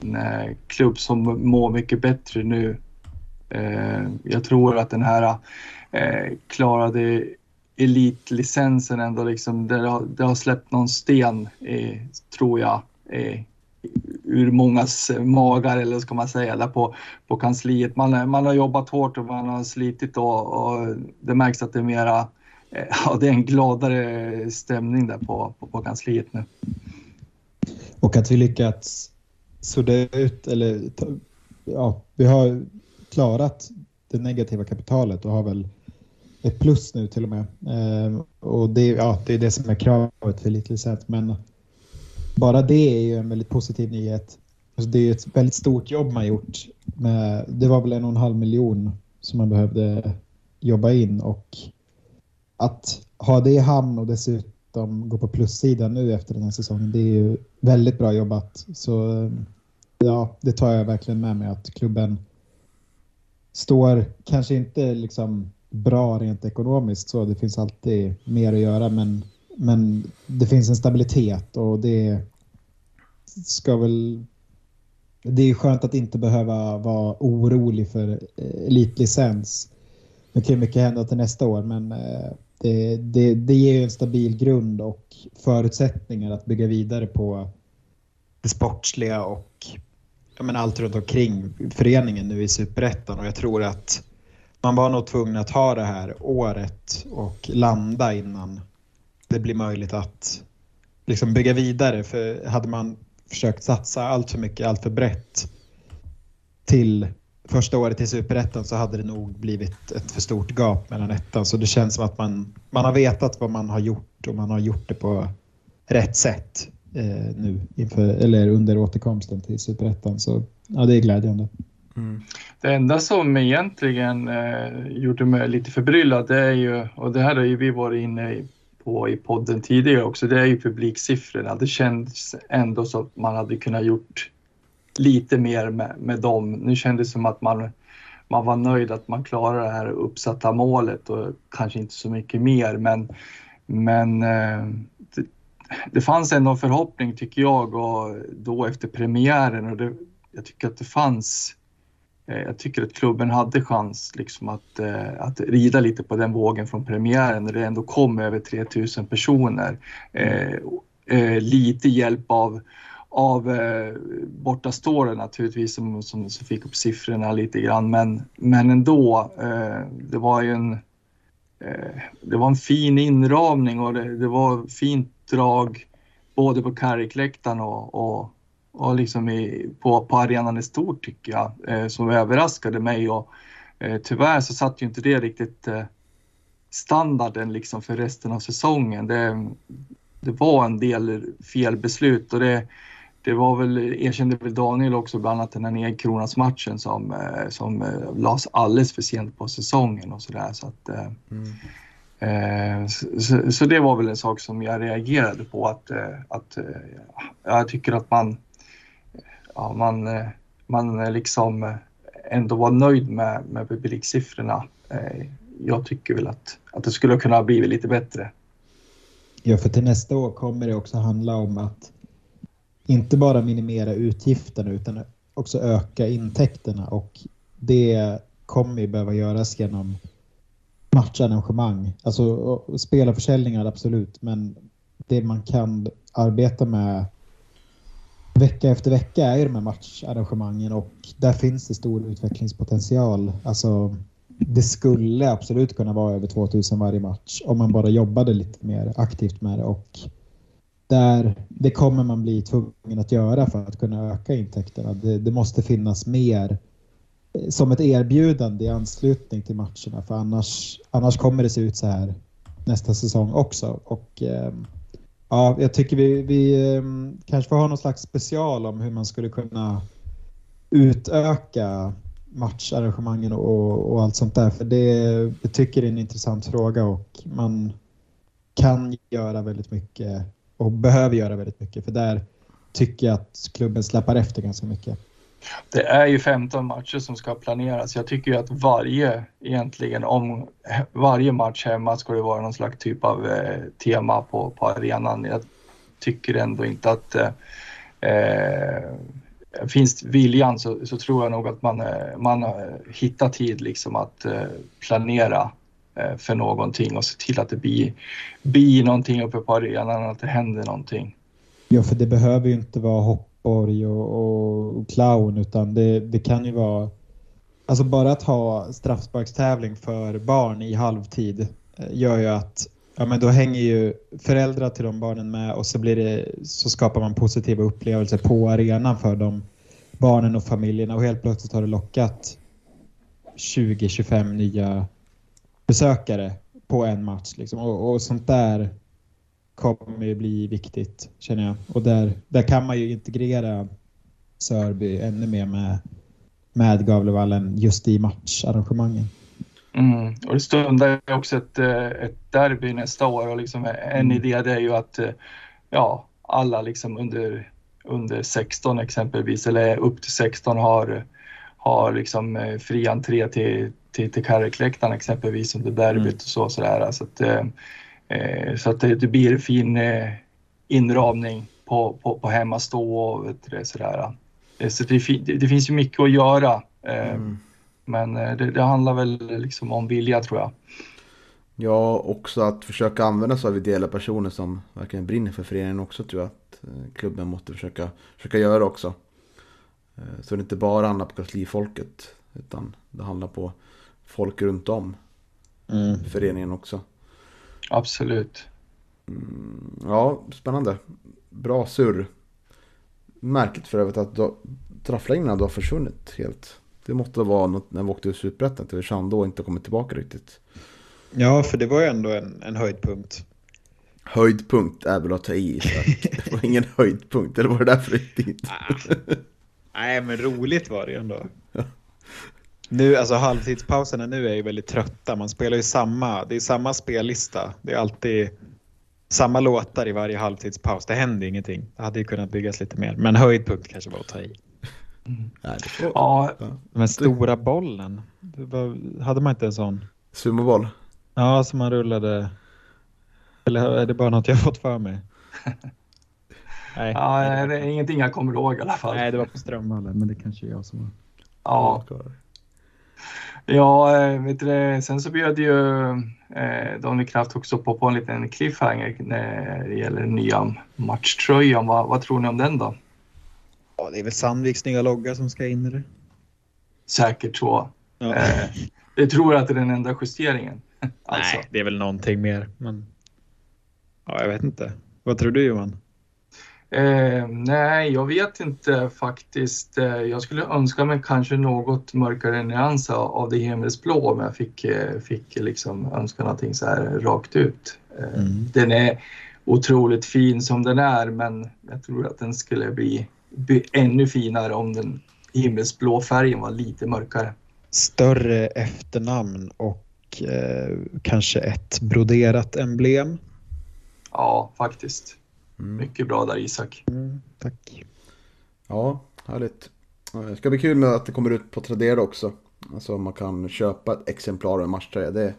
[SPEAKER 3] en eh, klubb som mår mycket bättre nu. Eh, jag tror att den här eh, klarade elitlicensen ändå liksom, det har, det har släppt någon sten, eh, tror jag, eh, ur mångas magar eller ska man säga där på, på kansliet. Man, man har jobbat hårt och man har slitit och, och det märks att det är mera, eh, ja det är en gladare stämning där på, på, på kansliet nu.
[SPEAKER 2] Och att vi lyckats sudda ut, eller ja, vi har klarat det negativa kapitalet och har väl ett plus nu till och med. Eh, och det, ja, det är det som är kravet för elitlicens. Men bara det är ju en väldigt positiv nyhet. Alltså det är ett väldigt stort jobb man gjort. Med, det var väl en och en halv miljon som man behövde jobba in och att ha det i hamn och dessutom gå på plussidan nu efter den här säsongen, det är ju väldigt bra jobbat. Så ja, det tar jag verkligen med mig att klubben står kanske inte liksom bra rent ekonomiskt så det finns alltid mer att göra men, men det finns en stabilitet och det ska väl det är skönt att inte behöva vara orolig för eh, elitlicens. Nu kan ju mycket hända till nästa år men eh, det, det, det ger ju en stabil grund och förutsättningar att bygga vidare på det sportsliga och ja, men allt runt omkring föreningen nu i Superettan och jag tror att man var nog tvungen att ha det här året och landa innan det blir möjligt att liksom bygga vidare. För hade man försökt satsa allt för mycket, allt för brett till första året i Superettan så hade det nog blivit ett för stort gap mellan ettan. Så det känns som att man, man har vetat vad man har gjort och man har gjort det på rätt sätt eh, nu inför, eller under återkomsten till Superettan. Så ja, det är glädjande.
[SPEAKER 3] Mm. Det enda som egentligen eh, gjorde mig lite förbryllad, det är ju, och det här har ju vi varit inne på i podden tidigare också, det är ju publiksiffrorna. Det känns ändå som att man hade kunnat gjort lite mer med, med dem. Nu kändes det som att man, man var nöjd att man klarade det här uppsatta målet och kanske inte så mycket mer, men, men eh, det, fanns ändå en förhoppning tycker jag och då efter premiären och det, jag tycker att det fanns eh, jag tycker att klubben hade chans liksom att, eh, att rida lite på den vågen från premiären när det ändå kom över 3000 personer. Eh, eh, lite hjälp av, av eh, bortaståren naturligtvis som, som, som, fick upp siffrorna lite grann men, men ändå, det var ju en det var en fin inramning och det, det var fint drag både på Kärrikläktaren och, och, och liksom i, på, på arenan i stort tycker jag, eh, som överraskade mig. Och, eh, tyvärr så satt ju inte det riktigt eh, standarden liksom för resten av säsongen. Det, det var en del felbeslut och det, det var väl, erkände väl Daniel också, bland annat den här Nedkronas matchen som, eh, som eh, lades alldeles för sent på säsongen och sådär. Så, att, eh, mm. Eh, så, så, det var väl en sak som jag reagerade på att, eh, att eh, jag tycker att man ja, man, man liksom ändå var nöjd med, med publiksiffrorna. Jag tycker väl att, att det skulle kunna ha blivit lite bättre.
[SPEAKER 2] Ja, för till nästa år kommer det också handla om att inte bara minimera utgifterna utan också öka intäkterna och det kommer ju behöva göras genom matcharrangemang. Alltså spelarförsäljningar absolut, men det man kan arbeta med vecka efter vecka är ju de här matcharrangemangen och där finns det stor utvecklingspotential. Alltså, det skulle absolut kunna vara över 2000 varje match om man bara jobbade lite mer aktivt med det och där, det kommer man bli tvungen att göra för att kunna öka intäkterna. Det, det måste finnas mer som ett erbjudande i anslutning till matcherna för annars, annars kommer det se ut så här nästa säsong också. Och ehm, ja, jag tycker vi, vi ehm, kanske får ha någon slags special om hur man skulle kunna utöka matcharrangemangen och, och allt sånt där. För det, jag tycker det är en intressant fråga och man kan göra väldigt mycket och behöver göra väldigt mycket. För där tycker jag att klubben släpar efter ganska mycket.
[SPEAKER 3] Det är ju 15 matcher som ska planeras. Jag tycker ju att varje, egentligen om varje match hemma ska det vara någon slags typ av eh, tema på, på arenan. Jag tycker ändå inte att eh, eh finns viljan så, så, tror jag nog att man, eh, man hittar tid liksom att eh, planera eh, för någonting och se till att det blir, blir någonting uppe på arenan, att det händer någonting.
[SPEAKER 2] Ja, för det behöver ju inte vara hoppborg och, och clown utan det, det kan ju vara Alltså bara att ha straffsparkstävling för barn i halvtid eh, gör ju att ja, men då hänger ju föräldrar till de barnen med och så, blir det, så skapar man positiva upplevelser på arenan för de barnen och familjerna och helt plötsligt har det lockat 20-25 nya besökare på en match. Liksom. Och, och sånt där kommer ju bli viktigt känner jag. Och där, där kan man ju integrera Sörby ännu mer med, med Gavlevallen just i matcharrangemangen.
[SPEAKER 3] Mm. Och det stundar också ett, eh, ett derby nästa år och liksom en mm. idé det är ju att eh, ja, alla liksom under, under 16 exempelvis eller upp till 16 har, har liksom eh, fri entré till, till, till exempelvis under derbyt mm. och så. Sådär. Så att, så att det, det blir en fin eh, inramning på, på, på hemmastå och vet du, sådär. Så det, det, det, finns ju mycket att göra. Eh, mm. Men eh, det, det, handlar väl liksom om vilja tror jag.
[SPEAKER 1] Ja, också att försöka använda sig av ideella personer som verkligen brinner för föreningen också tror jag att eh, klubben måste försöka, försöka göra också. Eh, så det inte bara handlar på kanslifolket utan det handlar på folk runt om mm. föreningen också.
[SPEAKER 3] Absolut.
[SPEAKER 1] Mm, ja, spännande. Bra surr. Märkligt för övrigt att trafflängderna har försvunnit helt. Det måste vara något när vi åkte ur Superettan till Chandå och inte kommit tillbaka riktigt.
[SPEAKER 2] Ja, för det var ju ändå en, en höjdpunkt.
[SPEAKER 1] Höjdpunkt är väl att ta i, Det var ingen höjdpunkt, eller var det därför det gick
[SPEAKER 2] ah. Nej, men roligt var det ju ändå. Nu, alltså halvtidspauserna nu är ju väldigt trötta. Man spelar ju samma, det är samma spellista. Det är alltid samma låtar i varje halvtidspaus. Det händer ingenting. Det hade ju kunnat byggas lite mer. Men höjdpunkt kanske var att ta i. Mm. Ja, Den stora bollen. Var, hade man inte en sån?
[SPEAKER 1] Sumoboll?
[SPEAKER 2] Ja, som man rullade. Eller är det bara något jag fått för mig?
[SPEAKER 3] Nej, ja, det är ingenting jag kommer ihåg i alla fall.
[SPEAKER 2] Nej, det var på Strömvallen, men det kanske är jag som var.
[SPEAKER 3] Ja. Ja, eh, vet du, sen så bjöd ju eh, Daniel Kraft också på, på en liten cliffhanger när det gäller nya matchtröjan. Vad, vad tror ni om den då?
[SPEAKER 2] Ja, det är väl Sandviks nya logga som ska in i det.
[SPEAKER 3] Säkert så. Ja. Eh, jag tror att det är den enda justeringen.
[SPEAKER 2] alltså. Nej, det är väl någonting mer. Men... Ja, jag vet inte. Vad tror du Johan?
[SPEAKER 3] Eh, nej, jag vet inte faktiskt. Eh, jag skulle önska mig kanske något mörkare nyans av det himmelsblå om jag fick, eh, fick liksom önska någonting så här rakt ut. Eh, mm. Den är otroligt fin som den är men jag tror att den skulle bli bli ännu finare om den himmelsblå färgen var lite mörkare.
[SPEAKER 2] Större efternamn och eh, kanske ett broderat emblem.
[SPEAKER 3] Ja, faktiskt. Mm. Mycket bra där Isak.
[SPEAKER 2] Mm, tack.
[SPEAKER 1] Ja, härligt. Det ska bli kul med att det kommer ut på Tradera också. Alltså man kan köpa ett exemplar av en matchtröja. Det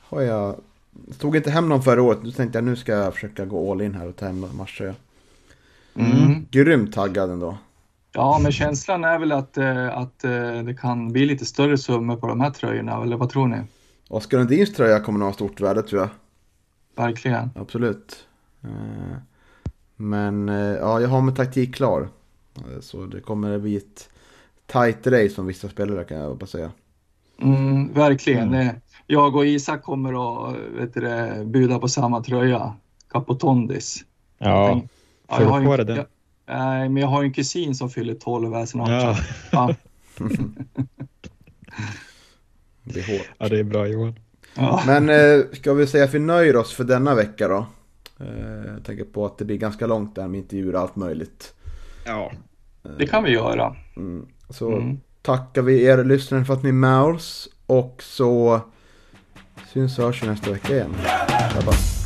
[SPEAKER 1] har jag... Tog inte hem någon förra året. Nu tänkte jag nu ska jag försöka gå all in här och ta hem en matchtröja. Mm. Grymt taggad ändå.
[SPEAKER 3] Ja, men känslan är väl att, eh, att eh, det kan bli lite större summor på de här tröjorna, eller vad tror ni?
[SPEAKER 1] Oskar Lundins tröja kommer nog ha stort värde tror jag.
[SPEAKER 3] Verkligen.
[SPEAKER 1] Absolut. Eh, men ja, jag har min taktik klar. Så det kommer bli ett tight race som vissa spelare kan jag bara säga.
[SPEAKER 3] Mm, verkligen. Mm. Jag och Isak kommer att vet du, buda på samma tröja. Capotondis.
[SPEAKER 2] Ja. Får ja,
[SPEAKER 3] du på dig den? Nej, men jag har en kusin som fyller 12 här snart. Ja. ja.
[SPEAKER 1] Det blir hårt.
[SPEAKER 2] Ja, det är bra Johan.
[SPEAKER 1] Ja. Men eh, ska vi säga att vi nöjer oss för denna vecka då? Eh, jag tänker på att det blir ganska långt där med intervjuer och allt möjligt.
[SPEAKER 2] Ja.
[SPEAKER 4] Det kan vi göra.
[SPEAKER 1] Mm. Så mm. tackar vi er lyssnare för att ni är med oss. Och så syns och hörs vi nästa vecka igen. Grabbar.